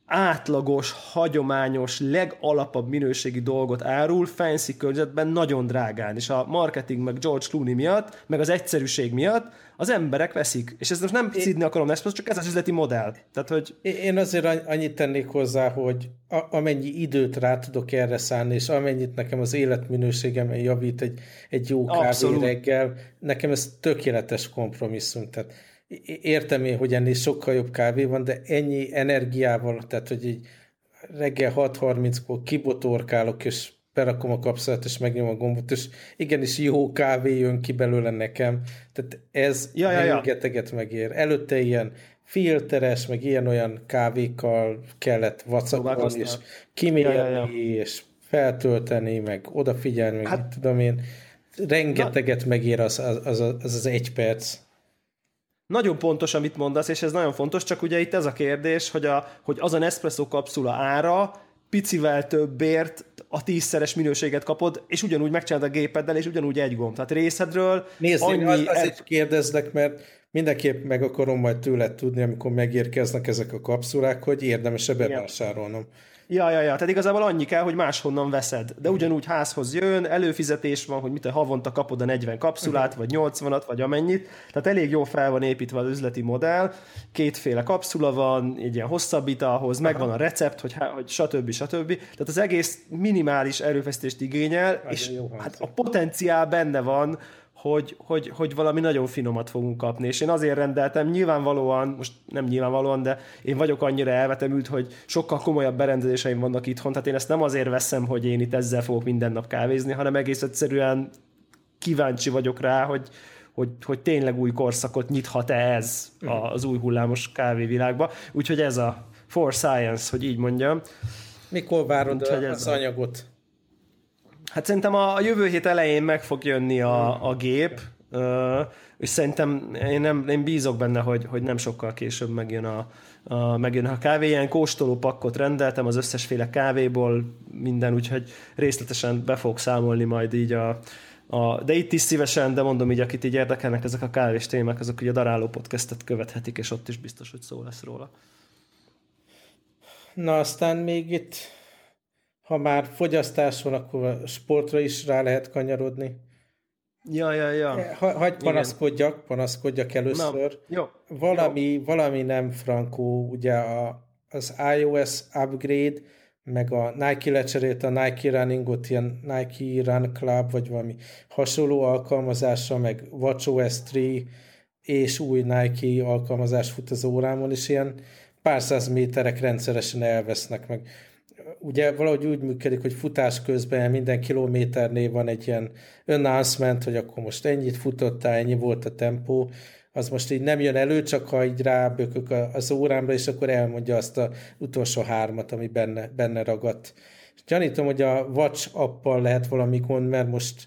Speaker 1: átlagos, hagyományos, legalapabb minőségi dolgot árul fancy környezetben nagyon drágán, és a marketing meg George Clooney miatt, meg az egyszerűség miatt az emberek veszik. És ez most nem szídni akarom ezt, csak ez az üzleti modell. Tehát, hogy...
Speaker 2: Én azért annyit tennék hozzá, hogy a, amennyi időt rá tudok erre szállni, és amennyit nekem az életminőségem javít egy, egy jó kávé reggel, nekem ez tökéletes kompromisszum. Tehát értem én, hogy ennél sokkal jobb kávé van, de ennyi energiával, tehát hogy egy reggel 6.30-kor kibotorkálok, és berakom a kapszalát, és megnyom a gombot, és igenis jó kávé jön ki belőle nekem. Tehát ez ja, ja, rengeteget ja. megér. Előtte ilyen filteres, meg ilyen-olyan kávékkal kellett vacakolni, és kimélni, ja, ja, ja. és feltölteni, meg odafigyelni, meg hát, tudom én. Rengeteget na, megér az az, az, az az egy perc.
Speaker 1: Nagyon pontos, amit mondasz, és ez nagyon fontos, csak ugye itt ez a kérdés, hogy, a, hogy az a Nespresso kapszula ára picivel többért a tízszeres minőséget kapod, és ugyanúgy megcsinálod a gépeddel, és ugyanúgy egy gomb. Tehát részedről
Speaker 2: Nézd, annyi... Én azért kérdezlek, mert mindenképp meg akarom majd tőled tudni, amikor megérkeznek ezek a kapszulák, hogy érdemes-e bevásárolnom.
Speaker 1: Ja, ja, ja, tehát igazából annyi kell, hogy máshonnan veszed. De ugyanúgy házhoz jön, előfizetés van, hogy mit a havonta kapod a 40 kapszulát, vagy 80-at, vagy amennyit. Tehát elég jó fel van építve az üzleti modell. Kétféle kapszula van, egy ilyen hosszabbítához, megvan a recept, hogy, hogy stb. stb. Tehát az egész minimális erőfeszítést igényel, és hát a potenciál benne van, hogy, hogy, hogy valami nagyon finomat fogunk kapni. És én azért rendeltem, nyilvánvalóan, most nem nyilvánvalóan, de én vagyok annyira elvetemült, hogy sokkal komolyabb berendezéseim vannak itthon, tehát én ezt nem azért veszem, hogy én itt ezzel fogok minden nap kávézni, hanem egész egyszerűen kíváncsi vagyok rá, hogy, hogy, hogy tényleg új korszakot nyithat-e ez az új hullámos kávévilágba. Úgyhogy ez a for science, hogy így mondjam.
Speaker 2: Mikor várod Úgyhogy az a... anyagot?
Speaker 1: Hát szerintem a jövő hét elején meg fog jönni a, a gép, és szerintem én, nem, én bízok benne, hogy, hogy nem sokkal később megjön a, a, megjön a kávé. Ilyen kóstoló pakkot rendeltem az összesféle kávéból, minden, úgyhogy részletesen be fog számolni majd így a, a, de itt is szívesen, de mondom így, akit így érdekelnek ezek a kávés témák, azok ugye a Daráló podcastet követhetik, és ott is biztos, hogy szó lesz róla.
Speaker 2: Na aztán még itt ha már fogyasztás van, akkor a sportra is rá lehet kanyarodni.
Speaker 1: Ja, ja, ja.
Speaker 2: Eh, ha, hagy panaszkodjak, Igen. panaszkodjak először.
Speaker 1: Na, jó.
Speaker 2: Valami, jó. valami nem frankó, ugye a, az iOS upgrade, meg a Nike lecserélte a Nike Runningot, ilyen Nike Run Club, vagy valami hasonló alkalmazása, meg WatchOS 3, és új Nike alkalmazás fut az órámon, és ilyen pár száz méterek rendszeresen elvesznek meg ugye valahogy úgy működik, hogy futás közben minden kilométernél van egy ilyen announcement, hogy akkor most ennyit futottál, ennyi volt a tempó, az most így nem jön elő, csak ha így rábökök az órámra, és akkor elmondja azt az utolsó hármat, ami benne, benne ragadt. És gyanítom, hogy a Watch appal lehet valami gond, mert most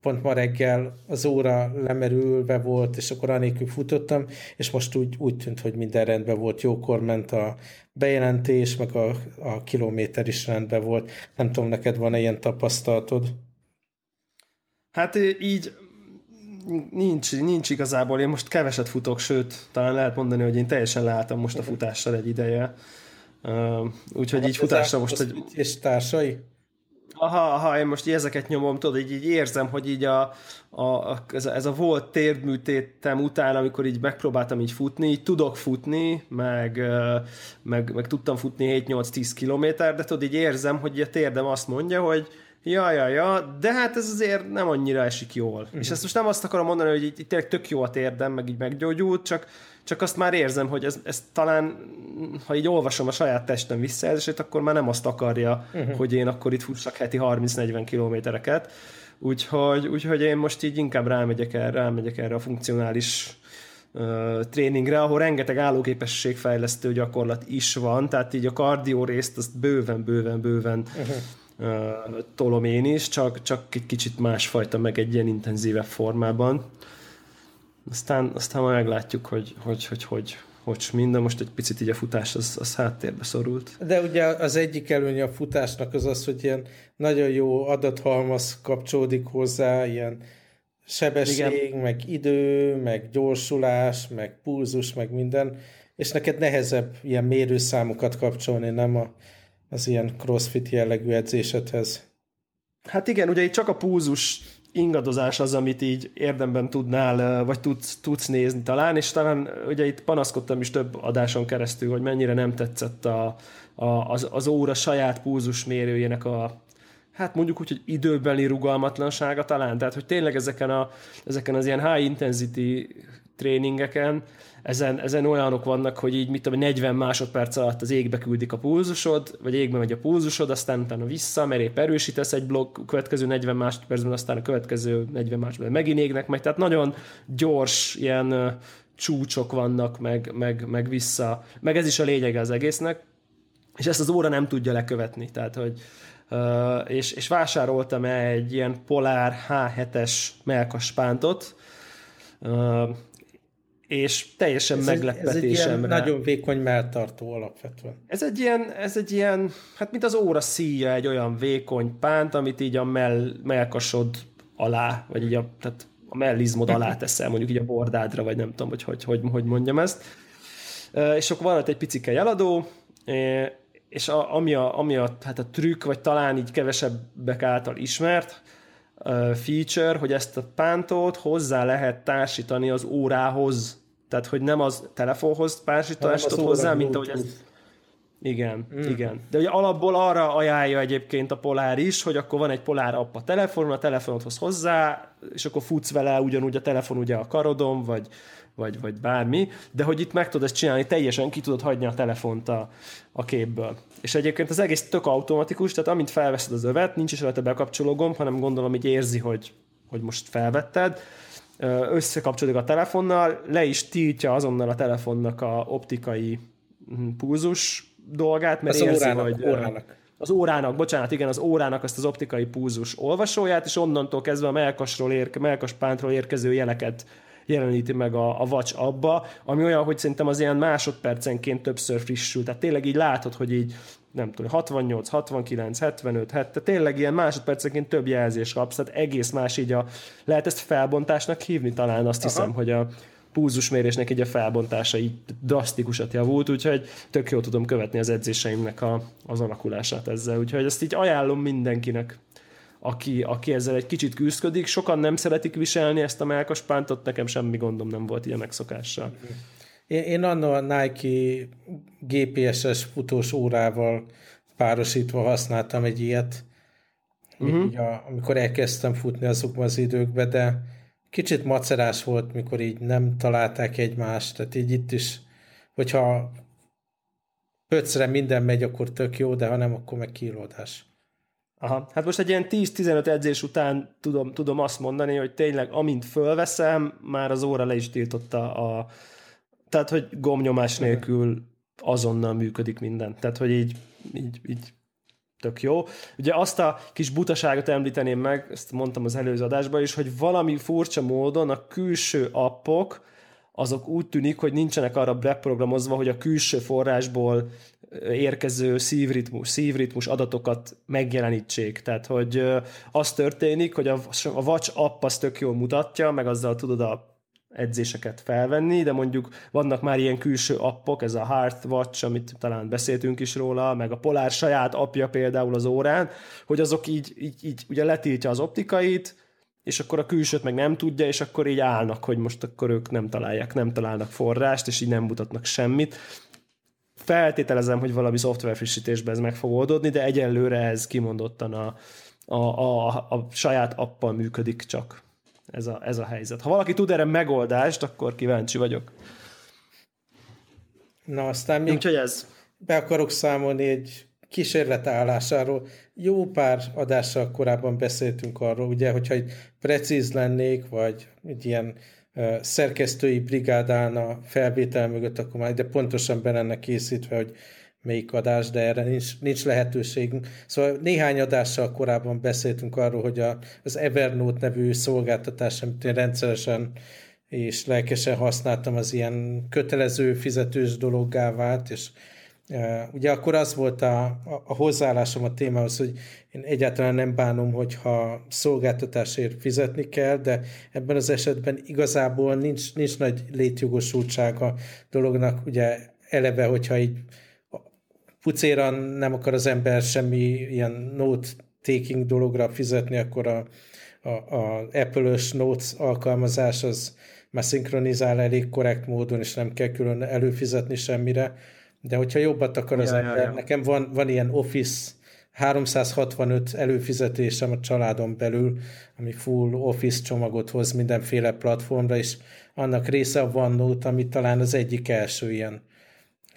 Speaker 2: pont ma reggel az óra lemerülve volt, és akkor anélkül futottam, és most úgy, úgy tűnt, hogy minden rendben volt, jókor ment a bejelentés, meg a, a kilométer is rendben volt. Nem tudom, neked van-e ilyen tapasztalatod?
Speaker 1: Hát így nincs, nincs igazából. Én most keveset futok, sőt, talán lehet mondani, hogy én teljesen leálltam most a futással egy ideje. Uh, úgyhogy hát így futásra most...
Speaker 2: egy... És társai?
Speaker 1: Aha, aha, én most ezeket nyomom, tudod, így, így érzem, hogy így a, a, a, ez, a, ez a volt térdműtétem után, amikor így megpróbáltam így futni, így tudok futni, meg, meg, meg tudtam futni 7-8-10 kilométer, de tudod, így érzem, hogy a térdem azt mondja, hogy ja, ja, ja, de hát ez azért nem annyira esik jól. Uh-huh. És ezt most nem azt akarom mondani, hogy így, így tényleg tök jó a térdem, meg így meggyógyult, csak, csak azt már érzem, hogy ez, ez talán, ha így olvasom a saját testem visszajelzését, akkor már nem azt akarja, uh-huh. hogy én akkor itt fussak heti 30-40 kilométereket. Úgyhogy, úgyhogy én most így inkább rámegyek erre, rámegyek erre a funkcionális uh, tréningre, ahol rengeteg állóképességfejlesztő gyakorlat is van, tehát így a kardió részt azt bőven, bőven, bőven uh-huh tolom én is, csak, csak egy kicsit másfajta, meg egy ilyen intenzívebb formában. Aztán, aztán majd meglátjuk, hogy hogy, hogy, hogy, hogy minden most egy picit így a futás az, az háttérbe szorult.
Speaker 2: De ugye az egyik előnye a futásnak az az, hogy ilyen nagyon jó adathalmaz kapcsolódik hozzá, ilyen sebesség, Igen. meg idő, meg gyorsulás, meg pulzus, meg minden, és neked nehezebb ilyen mérőszámokat kapcsolni, nem a az ilyen crossfit jellegű edzésedhez.
Speaker 1: Hát igen, ugye itt csak a púzus ingadozás az, amit így érdemben tudnál, vagy tudsz, tudsz nézni talán, és talán ugye itt panaszkodtam is több adáson keresztül, hogy mennyire nem tetszett a, a, az, az óra saját púzus mérőjének a, hát mondjuk úgy, hogy időbeli rugalmatlansága talán, tehát hogy tényleg ezeken, a, ezeken az ilyen high intensity tréningeken ezen, ezen olyanok vannak, hogy így mit tudom, 40 másodperc alatt az égbe küldik a pulzusod, vagy égbe megy a pulzusod, aztán utána vissza, mert épp erősítesz egy blokk, következő 40 másodpercben, aztán a következő 40 másodpercben megint égnek meg, tehát nagyon gyors ilyen csúcsok vannak, meg, meg, meg vissza, meg ez is a lényege az egésznek, és ezt az óra nem tudja lekövetni, tehát hogy Uh, és, és vásároltam egy ilyen Polar H7-es melkaspántot, uh, és teljesen ez meglepetésemre.
Speaker 2: Ez egy nagyon vékony melltartó alapvetően.
Speaker 1: Ez egy ilyen, ez egy ilyen, hát mint az óra szíja, egy olyan vékony pánt, amit így a mell, melkasod alá, vagy így a, tehát a mellizmod alá teszel, mondjuk így a bordádra, vagy nem tudom, hogy hogy, hogy, hogy mondjam ezt. És akkor van ott egy picike jeladó, és a, ami, a, ami a, hát a trükk, vagy talán így kevesebbek által ismert, feature, hogy ezt a pántót hozzá lehet társítani az órához. Tehát, hogy nem az telefonhoz társítani hozzá, mint ahogy ez... Igen, mm. igen. De ugye alapból arra ajánlja egyébként a Polár is, hogy akkor van egy Polár app a telefonon, a telefonodhoz hozzá, és akkor futsz vele ugyanúgy a telefon ugye a karodon, vagy, vagy, vagy bármi, de hogy itt meg tudod ezt csinálni, teljesen ki tudod hagyni a telefont a, a képből. És egyébként az egész tök automatikus, tehát amint felveszed az övet, nincs is rajta bekapcsoló gomb, hanem gondolom, hogy érzi, hogy, hogy most felvetted, összekapcsolódik a telefonnal, le is tiltja azonnal a telefonnak a optikai hm, pulzus dolgát, mert az érzi, órának, hogy... Órának. Az órának, bocsánat, igen, az órának azt az optikai pulzus olvasóját, és onnantól kezdve a melkasról érke, melkaspántról érkező jeleket jeleníti meg a, a Watch abba, ami olyan, hogy szerintem az ilyen másodpercenként többször frissül. Tehát tényleg így látod, hogy így nem tudom, 68, 69, 75, 70, tehát tényleg ilyen másodpercenként több jelzést kapsz, tehát egész más így a, lehet ezt felbontásnak hívni talán, azt Aha. hiszem, hogy a púzusmérésnek így a felbontása így drasztikusat javult, úgyhogy tök jól tudom követni az edzéseimnek a, az alakulását ezzel, úgyhogy ezt így ajánlom mindenkinek aki, aki ezzel egy kicsit küzdködik. Sokan nem szeretik viselni ezt a melkaspántot, nekem semmi gondom nem volt ilyen megszokással.
Speaker 2: Én, én annól a Nike GPS-es futós órával párosítva használtam egy ilyet, uh-huh. a, amikor elkezdtem futni azokban az időkben, de kicsit macerás volt, mikor így nem találták egymást, tehát így itt is, hogyha ötszre minden megy, akkor tök jó, de ha nem, akkor meg kilódás.
Speaker 1: Aha. Hát most egy ilyen 10-15 edzés után tudom, tudom azt mondani, hogy tényleg amint fölveszem, már az óra le is tiltotta a... Tehát, hogy gomnyomás nélkül azonnal működik minden. Tehát, hogy így, így, így tök jó. Ugye azt a kis butaságot említeném meg, ezt mondtam az előző adásban is, hogy valami furcsa módon a külső appok, azok úgy tűnik, hogy nincsenek arra beprogramozva, hogy a külső forrásból érkező szívritmus, szívritmus adatokat megjelenítsék. Tehát, hogy az történik, hogy a, a Watch app az tök jól mutatja, meg azzal tudod a edzéseket felvenni, de mondjuk vannak már ilyen külső appok, ez a Hearth Watch, amit talán beszéltünk is róla, meg a Polar saját apja például az órán, hogy azok így, így, így ugye letiltja az optikait, és akkor a külsőt meg nem tudja, és akkor így állnak, hogy most akkor ők nem találják, nem találnak forrást, és így nem mutatnak semmit. Feltételezem, hogy valami szoftver frissítésben ez meg fog oldódni, de egyelőre ez kimondottan a, a, a, a saját appal működik csak ez a, ez a helyzet. Ha valaki tud erre megoldást, akkor kíváncsi vagyok.
Speaker 2: Na, aztán még
Speaker 1: Úgyhogy ez.
Speaker 2: be akarok számolni egy kísérletállásáról. Jó pár adással korábban beszéltünk arról, ugye, hogyha egy precíz lennék, vagy egy ilyen uh, szerkesztői brigád állna felvétel mögött, akkor már de pontosan be lenne készítve, hogy melyik adás, de erre nincs, nincs lehetőségünk. Szóval néhány adással korábban beszéltünk arról, hogy a, az Evernote nevű szolgáltatás, amit én rendszeresen és lelkesen használtam, az ilyen kötelező fizetős dologgá vált, és ugye akkor az volt a, a, a hozzáállásom a témához, hogy én egyáltalán nem bánom, hogyha szolgáltatásért fizetni kell, de ebben az esetben igazából nincs, nincs nagy létjogosultsága a dolognak, ugye eleve, hogyha így pucéran nem akar az ember semmi ilyen note-taking dologra fizetni, akkor a, a, a Apple-ös Notes alkalmazás az már szinkronizál elég korrekt módon, és nem kell külön előfizetni semmire. De hogyha jobbat akar az ja, ember, ja, ja. nekem van, van ilyen Office 365 előfizetésem a családon belül, ami full Office csomagot hoz mindenféle platformra, és annak része a OneNote, ami talán az egyik első ilyen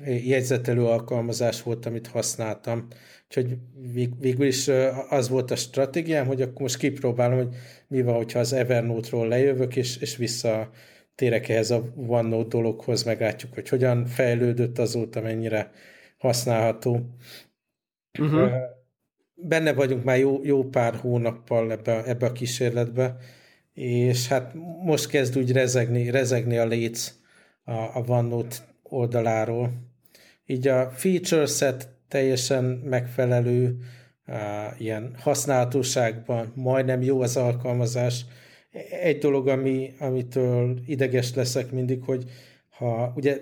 Speaker 2: jegyzetelő alkalmazás volt, amit használtam. Úgyhogy vég, végül is az volt a stratégiám, hogy akkor most kipróbálom, hogy mi van, hogyha az Evernote-ról lejövök, és, és vissza térek ehhez a OneNote dologhoz, meglátjuk, hogy hogyan fejlődött azóta, mennyire használható. Uh-huh. Benne vagyunk már jó, jó pár hónappal ebbe, ebbe a kísérletbe, és hát most kezd úgy rezegni, rezegni a léc a, a OneNote oldaláról így a feature set teljesen megfelelő, ilyen használhatóságban majdnem jó az alkalmazás. Egy dolog, ami, amitől ideges leszek mindig, hogy ha ugye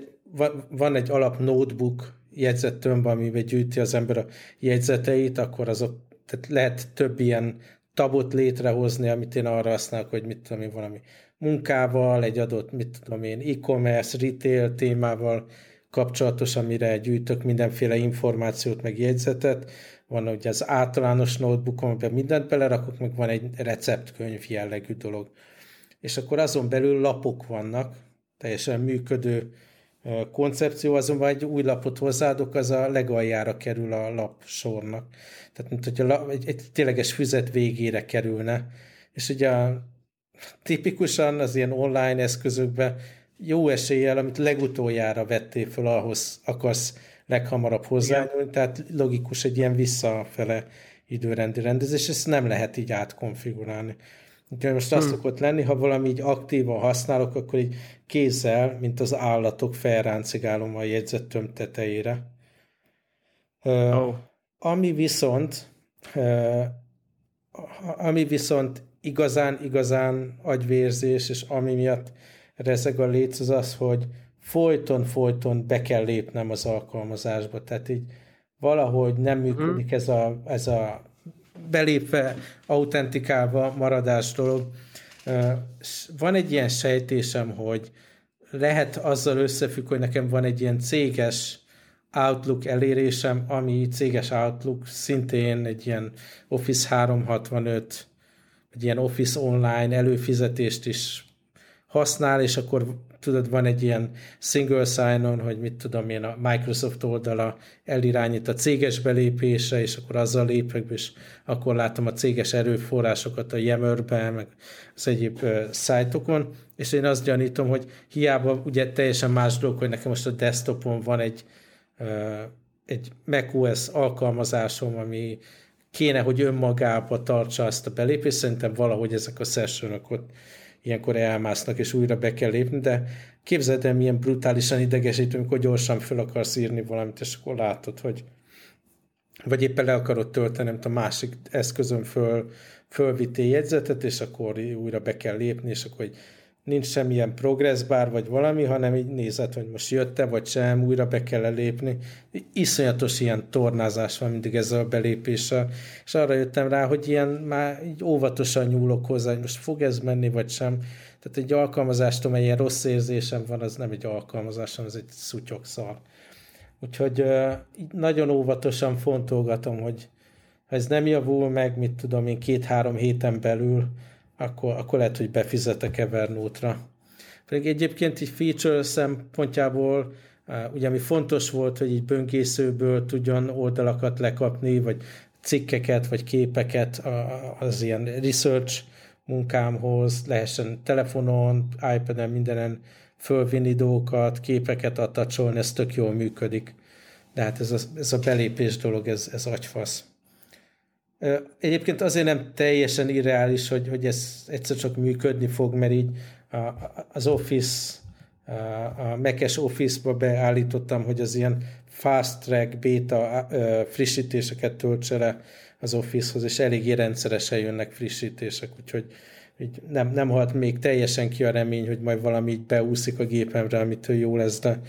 Speaker 2: van egy alap notebook jegyzettömb, amiben gyűjti az ember a jegyzeteit, akkor azok, tehát lehet több ilyen tabot létrehozni, amit én arra használok, hogy mit tudom én, valami munkával, egy adott, mit tudom én, e-commerce, retail témával kapcsolatos, amire gyűjtök mindenféle információt, meg jegyzetet. Van ugye az általános notebook, amiben mindent belerakok, meg van egy receptkönyv jellegű dolog. És akkor azon belül lapok vannak, teljesen működő koncepció, azonban egy új lapot hozzáadok, az a legaljára kerül a lap sornak. Tehát, mint hogy a, egy, egy tényleges füzet végére kerülne. És ugye a, tipikusan az ilyen online eszközökben jó eséllyel, amit legutoljára vettél föl, ahhoz akarsz leghamarabb hozzányúlni, tehát logikus egy ilyen visszafele időrendi rendezés, ezt nem lehet így átkonfigurálni. Úgyhogy most azt hmm. szokott lenni, ha valami így aktívan használok, akkor így kézzel, mint az állatok felráncigálom a jegyzettöm tetejére. Oh. Ami viszont ami viszont igazán, igazán agyvérzés, és ami miatt rezeg a léc, az az, hogy folyton-folyton be kell lépnem az alkalmazásba. Tehát így valahogy nem működik ez a, ez a belépve, autentikálva maradás dolog. Van egy ilyen sejtésem, hogy lehet azzal összefügg, hogy nekem van egy ilyen céges Outlook elérésem, ami céges Outlook szintén egy ilyen Office 365, egy ilyen Office online előfizetést is használ, és akkor tudod, van egy ilyen single sign-on, hogy mit tudom én, a Microsoft oldala elirányít a céges belépése, és akkor azzal lépek, és akkor látom a céges erőforrásokat a Yammerben, meg az egyéb uh, szájtokon, és én azt gyanítom, hogy hiába ugye teljesen más dolog, hogy nekem most a desktopon van egy, uh, egy macOS alkalmazásom, ami kéne, hogy önmagába tartsa azt a belépést, szerintem valahogy ezek a sessionok ott ilyenkor elmásznak, és újra be kell lépni, de képzeld el, milyen brutálisan idegesítő, amikor gyorsan fel akarsz írni valamit, és akkor látod, hogy vagy éppen le akarod tölteni, a másik eszközön föl, fölvittél jegyzetet, és akkor újra be kell lépni, és akkor hogy nincs semmilyen progress bar vagy valami, hanem így nézed, hogy most jött-e vagy sem, újra be kell lépni. Iszonyatos ilyen tornázás van mindig ezzel a belépéssel, és arra jöttem rá, hogy ilyen már így óvatosan nyúlok hozzá, hogy most fog ez menni vagy sem. Tehát egy alkalmazást, amely ilyen rossz érzésem van, az nem egy alkalmazás, hanem ez egy szar. Úgyhogy nagyon óvatosan fontolgatom, hogy ha ez nem javul meg, mit tudom én, két-három héten belül, akkor, akkor lehet, hogy befizetek Evernote-ra. Pedig egyébként így feature szempontjából ugye ami fontos volt, hogy így böngészőből tudjon oldalakat lekapni, vagy cikkeket, vagy képeket az ilyen research munkámhoz, lehessen telefonon, iPad-en, mindenen fölvinni dolgokat, képeket attacsolni, ez tök jól működik. De hát ez a, ez a belépés dolog, ez, ez agyfasz. Egyébként azért nem teljesen irreális, hogy, hogy ez egyszer csak működni fog, mert így az Office, a Mac-es Office-ba beállítottam, hogy az ilyen fast track beta frissítéseket töltse le az Office-hoz, és eléggé rendszeresen jönnek frissítések, úgyhogy így nem, nem halt még teljesen ki a remény, hogy majd valami így beúszik a gépemre, amitől jó lesz, de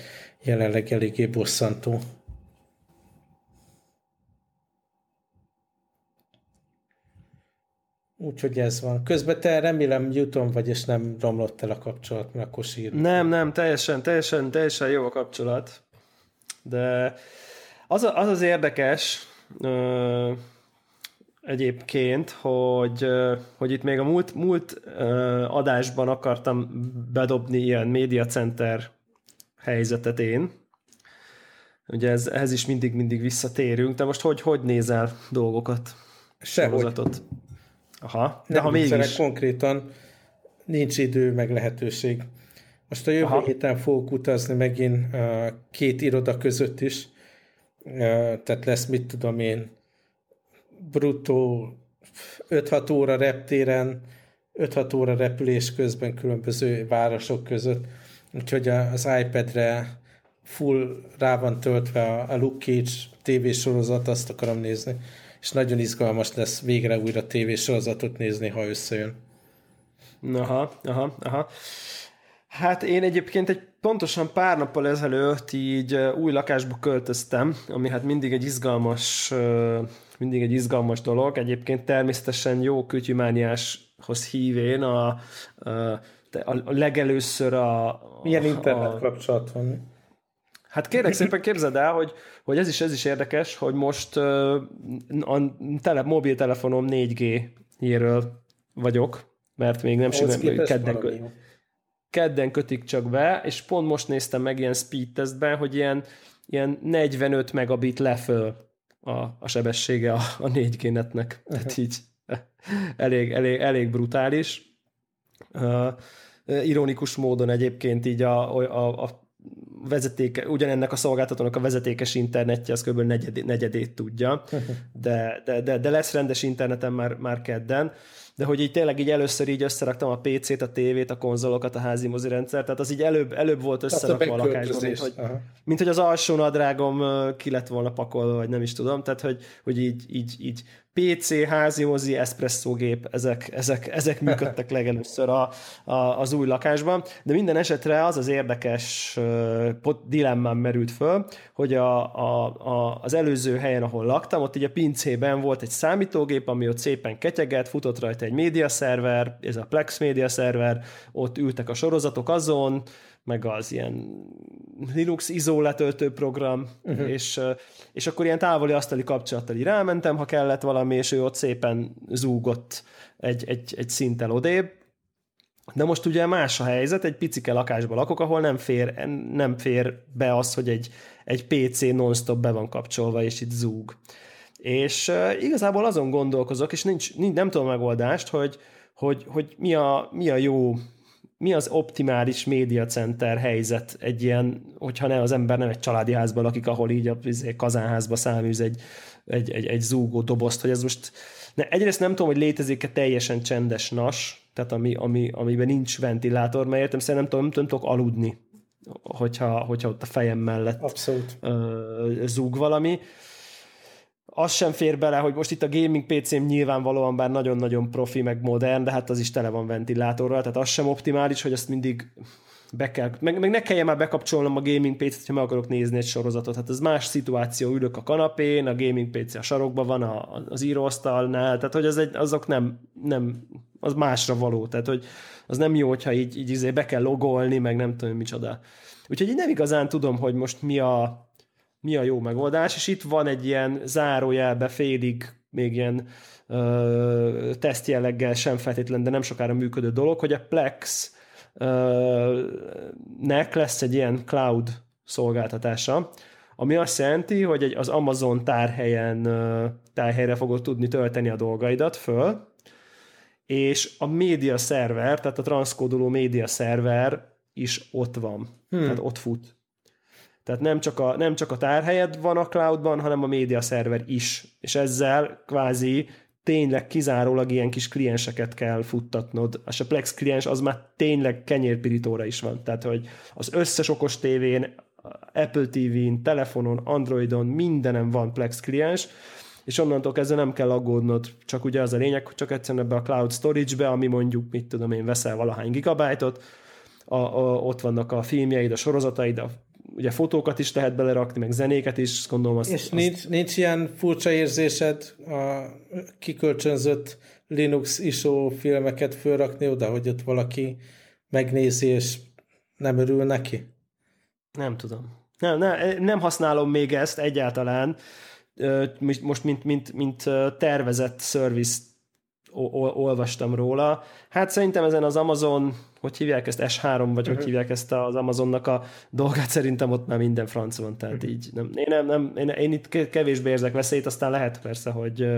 Speaker 2: jelenleg eléggé bosszantó. Úgyhogy ez van. Közben te remélem Newton vagy, és nem romlott el a kapcsolat, mert akkor sír.
Speaker 1: Nem, nem, teljesen, teljesen, teljesen jó a kapcsolat. De az, az az érdekes ö, egyébként, hogy, ö, hogy itt még a múlt, múlt ö, adásban akartam bedobni ilyen média center helyzetet én. Ugye ez, ehhez is mindig-mindig visszatérünk, de most hogy, hogy nézel dolgokat?
Speaker 2: Sehogy. Sorozatot?
Speaker 1: Aha,
Speaker 2: de Nem ha mégis... konkrétan nincs idő, meg lehetőség. Most a jövő Aha. héten fogok utazni megint uh, két iroda között is, uh, tehát lesz, mit tudom én, bruttó 5-6 óra reptéren, 5-6 óra repülés közben különböző városok között, úgyhogy az iPad-re full rá van töltve a, Luke Cage tévésorozat, azt akarom nézni és nagyon izgalmas lesz végre újra tévésorozatot nézni, ha összejön.
Speaker 1: Aha, aha, aha. Hát én egyébként egy pontosan pár nappal ezelőtt így új lakásba költöztem, ami hát mindig egy izgalmas, mindig egy izgalmas dolog. Egyébként természetesen jó kütyümániáshoz hívén a, a, a legelőször a...
Speaker 2: Milyen internet a, kapcsolat van?
Speaker 1: Hát kérlek szépen képzeld el, hogy, hogy ez is ez is érdekes, hogy most a tele, mobiltelefonom 4G-jéről vagyok, mert még nem sikerült kedden, kedden kötik csak be, és pont most néztem meg ilyen speed testben, hogy ilyen, ilyen 45 megabit leföl a, a sebessége a, a 4G netnek. Tehát így elég, elég, elég brutális. Uh, ironikus módon egyébként így a, a, a vezetéke, ugyanennek a szolgáltatónak a vezetékes internetje az kb. Negyedét, negyedét tudja, de, de, de, de lesz rendes interneten már, már kedden, de hogy így tényleg így először így összeraktam a PC-t, a tévét, a konzolokat, a házi mozirendszer, tehát az így előbb, előbb volt összerakva a lakásban, mint hogy, mint hogy az alsó nadrágom ki lett volna pakolva, vagy nem is tudom, tehát hogy, hogy így, így, így PC, házi mozi, gép, ezek, ezek, ezek működtek legelőször a, a, az új lakásban, de minden esetre az az érdekes uh, dilemmám merült föl, hogy a, a, a, az előző helyen, ahol laktam, ott így a pincében volt egy számítógép, ami ott szépen ketyeget, futott rajta egy média szerver, ez a Plex média szerver, ott ültek a sorozatok azon, meg az ilyen Linux ISO letöltő program, uh-huh. és, és akkor ilyen távoli asztali kapcsolattal így rámentem, ha kellett valami, és ő ott szépen zúgott egy, egy, egy szinttel odébb. De most ugye más a helyzet, egy picike lakásban lakok, ahol nem fér, nem fér be az, hogy egy, egy PC non-stop be van kapcsolva, és itt zúg. És uh, igazából azon gondolkozok, és nincs, nincs, nem tudom a megoldást, hogy, hogy, hogy mi, a, mi a jó mi az optimális médiacenter helyzet egy ilyen, hogyha ne az ember nem egy családi házban lakik, ahol így a izé, kazánházba száműz egy, egy, egy, egy zúgó dobozt, hogy ez most ne, egyrészt nem tudom, hogy létezik-e teljesen csendes nas, tehát ami, ami, amiben nincs ventilátor, mert értem szerint nem tudom, nem, tudok aludni, hogyha, hogyha ott a fejem mellett
Speaker 2: Abszolút.
Speaker 1: Uh, zúg valami. Az sem fér bele, hogy most itt a gaming PC-m nyilvánvalóan bár nagyon-nagyon profi, meg modern, de hát az is tele van ventilátorral, tehát az sem optimális, hogy azt mindig be kell, meg, meg ne kelljen már bekapcsolnom a gaming PC-t, ha meg akarok nézni egy sorozatot. Hát ez más szituáció, ülök a kanapén, a gaming PC a sarokban van, a, az íróasztalnál, tehát hogy az egy, azok nem, nem, az másra való, tehát hogy az nem jó, hogyha így, így izé be kell logolni, meg nem tudom micsoda. Úgyhogy így nem igazán tudom, hogy most mi a, mi a jó megoldás, és itt van egy ilyen zárójelbe félig még ilyen ö, tesztjelleggel sem feltétlen, de nem sokára működő dolog, hogy a Plex nek lesz egy ilyen cloud szolgáltatása, ami azt jelenti, hogy egy, az Amazon tárhelyen tárhelyre fogod tudni tölteni a dolgaidat föl, és a média szerver, tehát a transzkódoló média szerver is ott van, hmm. tehát ott fut. Tehát nem csak, a, nem csak a tárhelyed van a cloudban, hanem a média szerver is. És ezzel kvázi tényleg kizárólag ilyen kis klienseket kell futtatnod. A Plex kliens az már tényleg kenyérpirítóra is van. Tehát, hogy az összes okos tévén, Apple TV-n, telefonon, Androidon, mindenem van Plex kliens, és onnantól kezdve nem kell aggódnod, csak ugye az a lényeg, hogy csak egyszerűen ebbe a cloud storage-be, ami mondjuk, mit tudom én, veszel valahány gigabájtot, a, a, ott vannak a filmjeid, a sorozataid, a ugye fotókat is lehet belerakni, meg zenéket is, gondolom azt...
Speaker 2: És nincs, azt... nincs ilyen furcsa érzésed a kikölcsönzött Linux ISO filmeket fölrakni oda, hogy ott valaki megnézi, és nem örül neki?
Speaker 1: Nem tudom. Nem, nem, nem használom még ezt egyáltalán, most mint, mint, mint tervezett service olvastam róla. Hát szerintem ezen az Amazon hogy hívják ezt, S3, vagy uh-huh. hogy mhm. hívják ezt az Amazonnak a dolgát, szerintem ott már minden franc van, tehát uh-huh. így nem, én, nem, nem, én, én itt kevésbé érzek veszélyt, aztán lehet persze, hogy,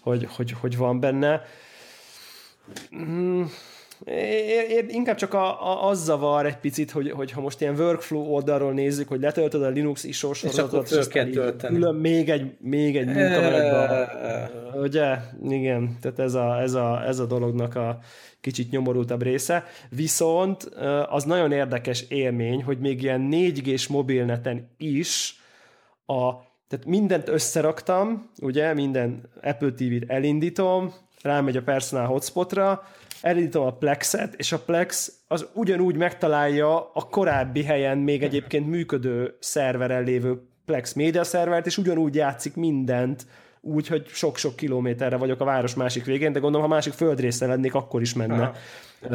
Speaker 1: hogy, hogy, hogy van benne. Én, én inkább csak a, a, az zavar egy picit, hogy, hogy ha most ilyen workflow oldalról nézzük, hogy letöltöd a Linux ISO sorozatot,
Speaker 2: és, és tölteni. Külön
Speaker 1: még egy, még egy munkamenetbe. Ugye? Igen, tehát ez a, ez, a, ez a dolognak a kicsit nyomorultabb része, viszont az nagyon érdekes élmény, hogy még ilyen 4G-s mobilneten is a, tehát mindent összeraktam, ugye, minden Apple TV-t elindítom, rámegy a personal hotspotra, elindítom a Plexet, és a Plex az ugyanúgy megtalálja a korábbi helyen még egyébként működő szerveren lévő Plex média szervert, és ugyanúgy játszik mindent, úgy, hogy sok-sok kilométerre vagyok a város másik végén, de gondolom, ha másik földrésze lennék, akkor is menne.
Speaker 2: Aha.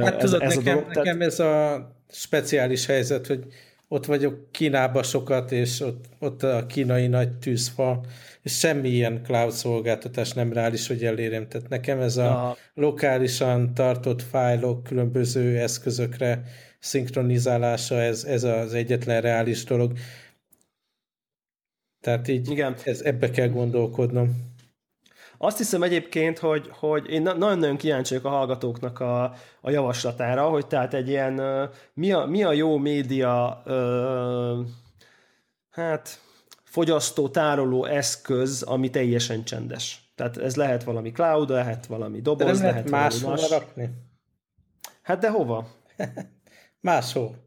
Speaker 2: Hát ez, tudod, ez nekem, a dolog, nekem tehát... ez a speciális helyzet, hogy ott vagyok Kínába sokat, és ott, ott a kínai nagy tűzfa, és semmi ilyen cloud szolgáltatás nem reális, hogy elérjem. Tehát nekem ez a Aha. lokálisan tartott fájlok különböző eszközökre szinkronizálása, ez, ez az egyetlen reális dolog. Tehát így Igen. Ez, ebbe kell gondolkodnom.
Speaker 1: Azt hiszem egyébként, hogy, hogy én nagyon-nagyon kíváncsi a hallgatóknak a, a javaslatára, hogy tehát egy ilyen, mi a, mi a jó média, hát fogyasztó, tároló eszköz, ami teljesen csendes. Tehát ez lehet valami cloud, lehet valami doboz, de nem lehet,
Speaker 2: lehet máshol más. rakni.
Speaker 1: Hát de hova?
Speaker 2: máshol.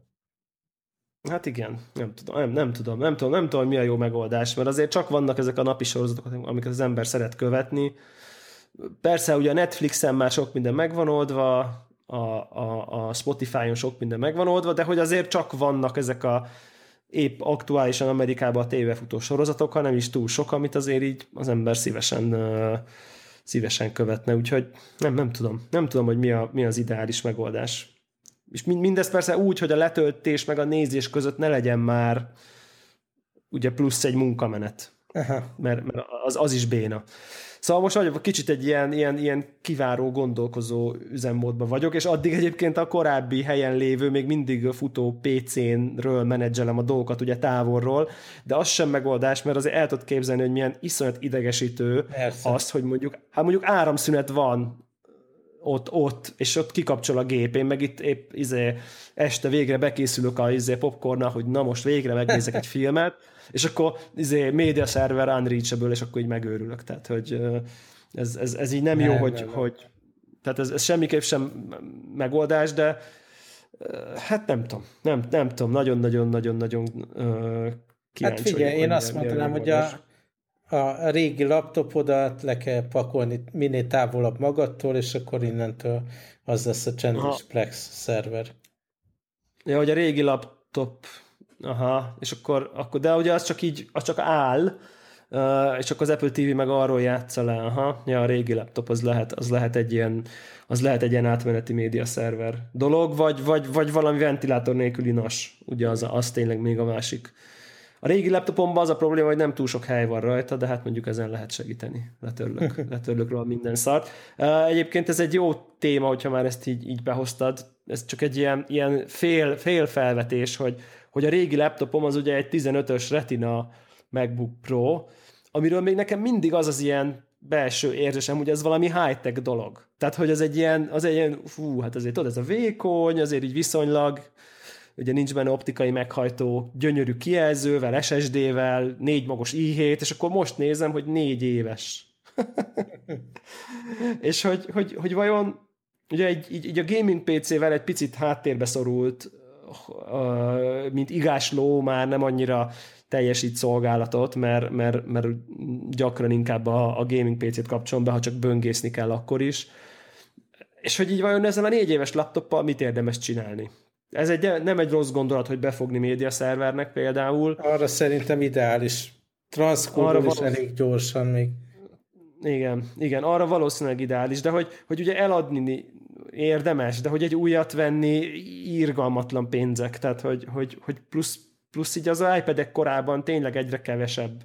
Speaker 1: Hát igen, nem tudom, nem, nem tudom, nem tudom, nem tudom, mi a jó megoldás, mert azért csak vannak ezek a napi sorozatok, amiket az ember szeret követni. Persze ugye a Netflixen már sok minden megvan oldva, a, a, a Spotify-on sok minden megvan oldva, de hogy azért csak vannak ezek a épp aktuálisan Amerikában a tévefutó sorozatok, hanem is túl sok, amit azért így az ember szívesen szívesen követne, úgyhogy nem, nem tudom. Nem tudom, hogy mi, a, mi az ideális megoldás. És mindez persze úgy, hogy a letöltés meg a nézés között ne legyen már ugye plusz egy munkamenet. Aha. Mert, mert az, az is béna. Szóval most vagyok kicsit egy ilyen, ilyen, ilyen kiváró, gondolkozó üzemmódban vagyok, és addig egyébként a korábbi helyen lévő, még mindig futó PC-ről menedzselem a dolgokat ugye távolról, de az sem megoldás, mert azért el tudod képzelni, hogy milyen iszonyat idegesítő Persze. az, hogy mondjuk, hát mondjuk áramszünet van ott, ott, és ott kikapcsol a gép. Én meg itt épp izé, este végre bekészülök a izé, popcorna, hogy na most végre megnézek egy filmet, és akkor izé, média szerver unreachable, és akkor így megőrülök. Tehát, hogy ez, ez, ez így nem, nem jó, hogy, nem, hogy tehát ez, ez semmiképp sem megoldás, de hát nem tudom, nem, nem tudom, nagyon-nagyon-nagyon-nagyon kíváncsi
Speaker 2: Hát figyelj, én azt mondanám, hogy a, a régi laptopodat le kell pakolni minél távolabb magadtól, és akkor innentől az lesz a csendes Aha. Plex szerver.
Speaker 1: Ja, hogy a régi laptop, aha, és akkor, akkor de ugye az csak így, az csak áll, Uh, és akkor az Apple TV meg arról játsza le, aha, ja, a régi laptop az lehet, az lehet egy ilyen, az lehet egy ilyen átmeneti média szerver dolog, vagy, vagy, vagy valami ventilátor nélküli nas, ugye az, az tényleg még a másik. A régi laptopomban az a probléma, hogy nem túl sok hely van rajta, de hát mondjuk ezen lehet segíteni. Letörlök, letörlök róla minden szart. Egyébként ez egy jó téma, hogyha már ezt így, így behoztad. Ez csak egy ilyen, ilyen fél, fél felvetés, hogy, hogy a régi laptopom az ugye egy 15-ös Retina MacBook Pro, amiről még nekem mindig az az ilyen belső érzésem, hogy ez valami high-tech dolog. Tehát, hogy az egy ilyen, az egy ilyen, fú, hát azért tudod, ez a vékony, azért így viszonylag, ugye nincs benne optikai meghajtó, gyönyörű kijelzővel, SSD-vel, négy magos i7, és akkor most nézem, hogy négy éves. és hogy, hogy, hogy vajon ugye egy, így, így a gaming PC-vel egy picit háttérbe szorult, mint igásló, már nem annyira teljesít szolgálatot, mert, mert, mert gyakran inkább a, a gaming PC-t kapcsolom be, ha csak böngészni kell akkor is. És hogy így vajon ezzel a négy éves laptoppal mit érdemes csinálni? Ez egy, nem egy rossz gondolat, hogy befogni média szervernek például.
Speaker 2: Arra szerintem ideális. Transzkódol is elég gyorsan még.
Speaker 1: Igen, igen, arra valószínűleg ideális, de hogy, hogy ugye eladni érdemes, de hogy egy újat venni írgalmatlan pénzek, tehát hogy, hogy, hogy plusz plusz így az iPad-ek korában tényleg egyre kevesebb.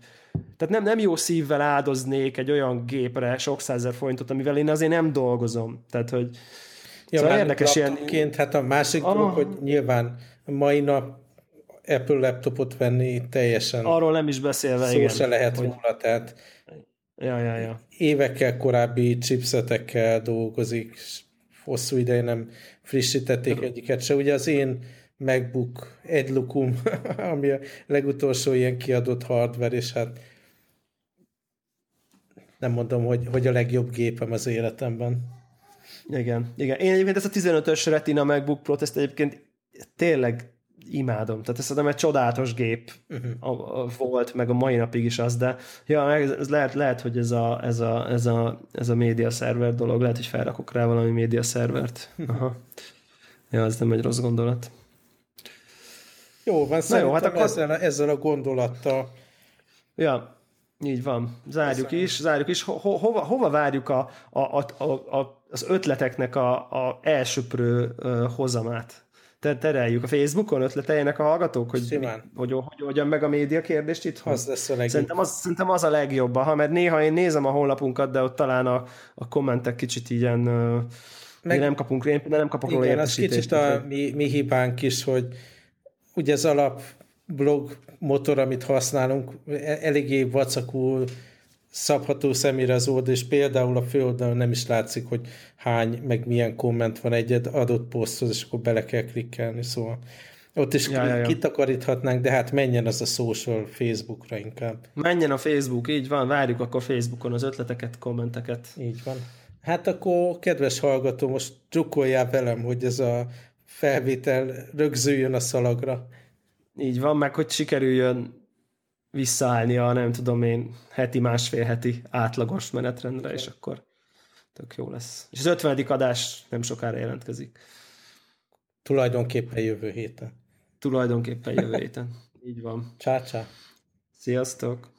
Speaker 1: Tehát nem, nem jó szívvel áldoznék egy olyan gépre sok százer forintot, amivel én azért nem dolgozom. Tehát, hogy
Speaker 2: ja, szóval érdekes ilyen... Hát a másik ah. dolog, hogy nyilván mai nap Apple laptopot venni teljesen
Speaker 1: Arról nem is beszélve,
Speaker 2: szó igen. se lehet hogy... róla, tehát
Speaker 1: ja, ja, ja.
Speaker 2: évekkel korábbi chipsetekkel dolgozik, hosszú ideje nem frissítették egyiket se. Ugye az én MacBook egy lukum, ami a legutolsó ilyen kiadott hardware, és hát nem mondom, hogy, hogy a legjobb gépem az életemben.
Speaker 1: Igen, igen. Én egyébként ezt a 15-ös Retina MacBook Pro-t, ezt egyébként tényleg imádom. Tehát ez szerintem egy csodálatos gép uh-huh. a, a, volt, meg a mai napig is az, de ja, ez, ez lehet, lehet, hogy ez a, ez, a, ez, a, ez a média szerver dolog, lehet, hogy felrakok rá valami média szervert. Aha. Ja, ez nem egy rossz gondolat.
Speaker 2: Jó, van, Na jó, hát akkor... ezzel, a, ezzel a gondolattal.
Speaker 1: Ja, így van. Zárjuk Köszönöm. is, zárjuk is. Ho, ho, hova, hova várjuk a, a, a, a, az ötleteknek a, a elsöprő uh, hozamát? Te, tereljük a Facebookon, ötleteljenek a hallgatók, hogy, mi, hogy, hogy hogyan meg a média kérdést itt?
Speaker 2: Az lesz a legjobb.
Speaker 1: Szerintem az, szerintem az a legjobb, ha, mert néha én nézem a honlapunkat, de ott talán a, a kommentek kicsit ilyen uh, meg, nem kapunk, de nem kapok
Speaker 2: róla Igen, az kicsit a mi, mi hibánk is, hogy ugye az alap blog motor, amit használunk, e- eléggé vacakul szabható személyre az oldal, és például a főoldalon nem is látszik, hogy hány, meg milyen komment van egy adott poszthoz, és akkor bele kell klikkelni, szóval ott is ja, ja, ja. kitakaríthatnánk, de hát menjen az a social Facebookra inkább.
Speaker 1: Menjen a Facebook, így van, várjuk akkor Facebookon az ötleteket, kommenteket.
Speaker 2: Így van. Hát akkor, kedves hallgató, most drukkoljál velem, hogy ez a felvétel rögzüljön a szalagra.
Speaker 1: Így van, meg hogy sikerüljön visszaállni a nem tudom én heti, másfél heti átlagos menetrendre, és akkor tök jó lesz. És az ötvenedik adás nem sokára jelentkezik.
Speaker 2: Tulajdonképpen jövő héten.
Speaker 1: Tulajdonképpen jövő héten. Így van.
Speaker 2: Csá, csá.
Speaker 1: Sziasztok!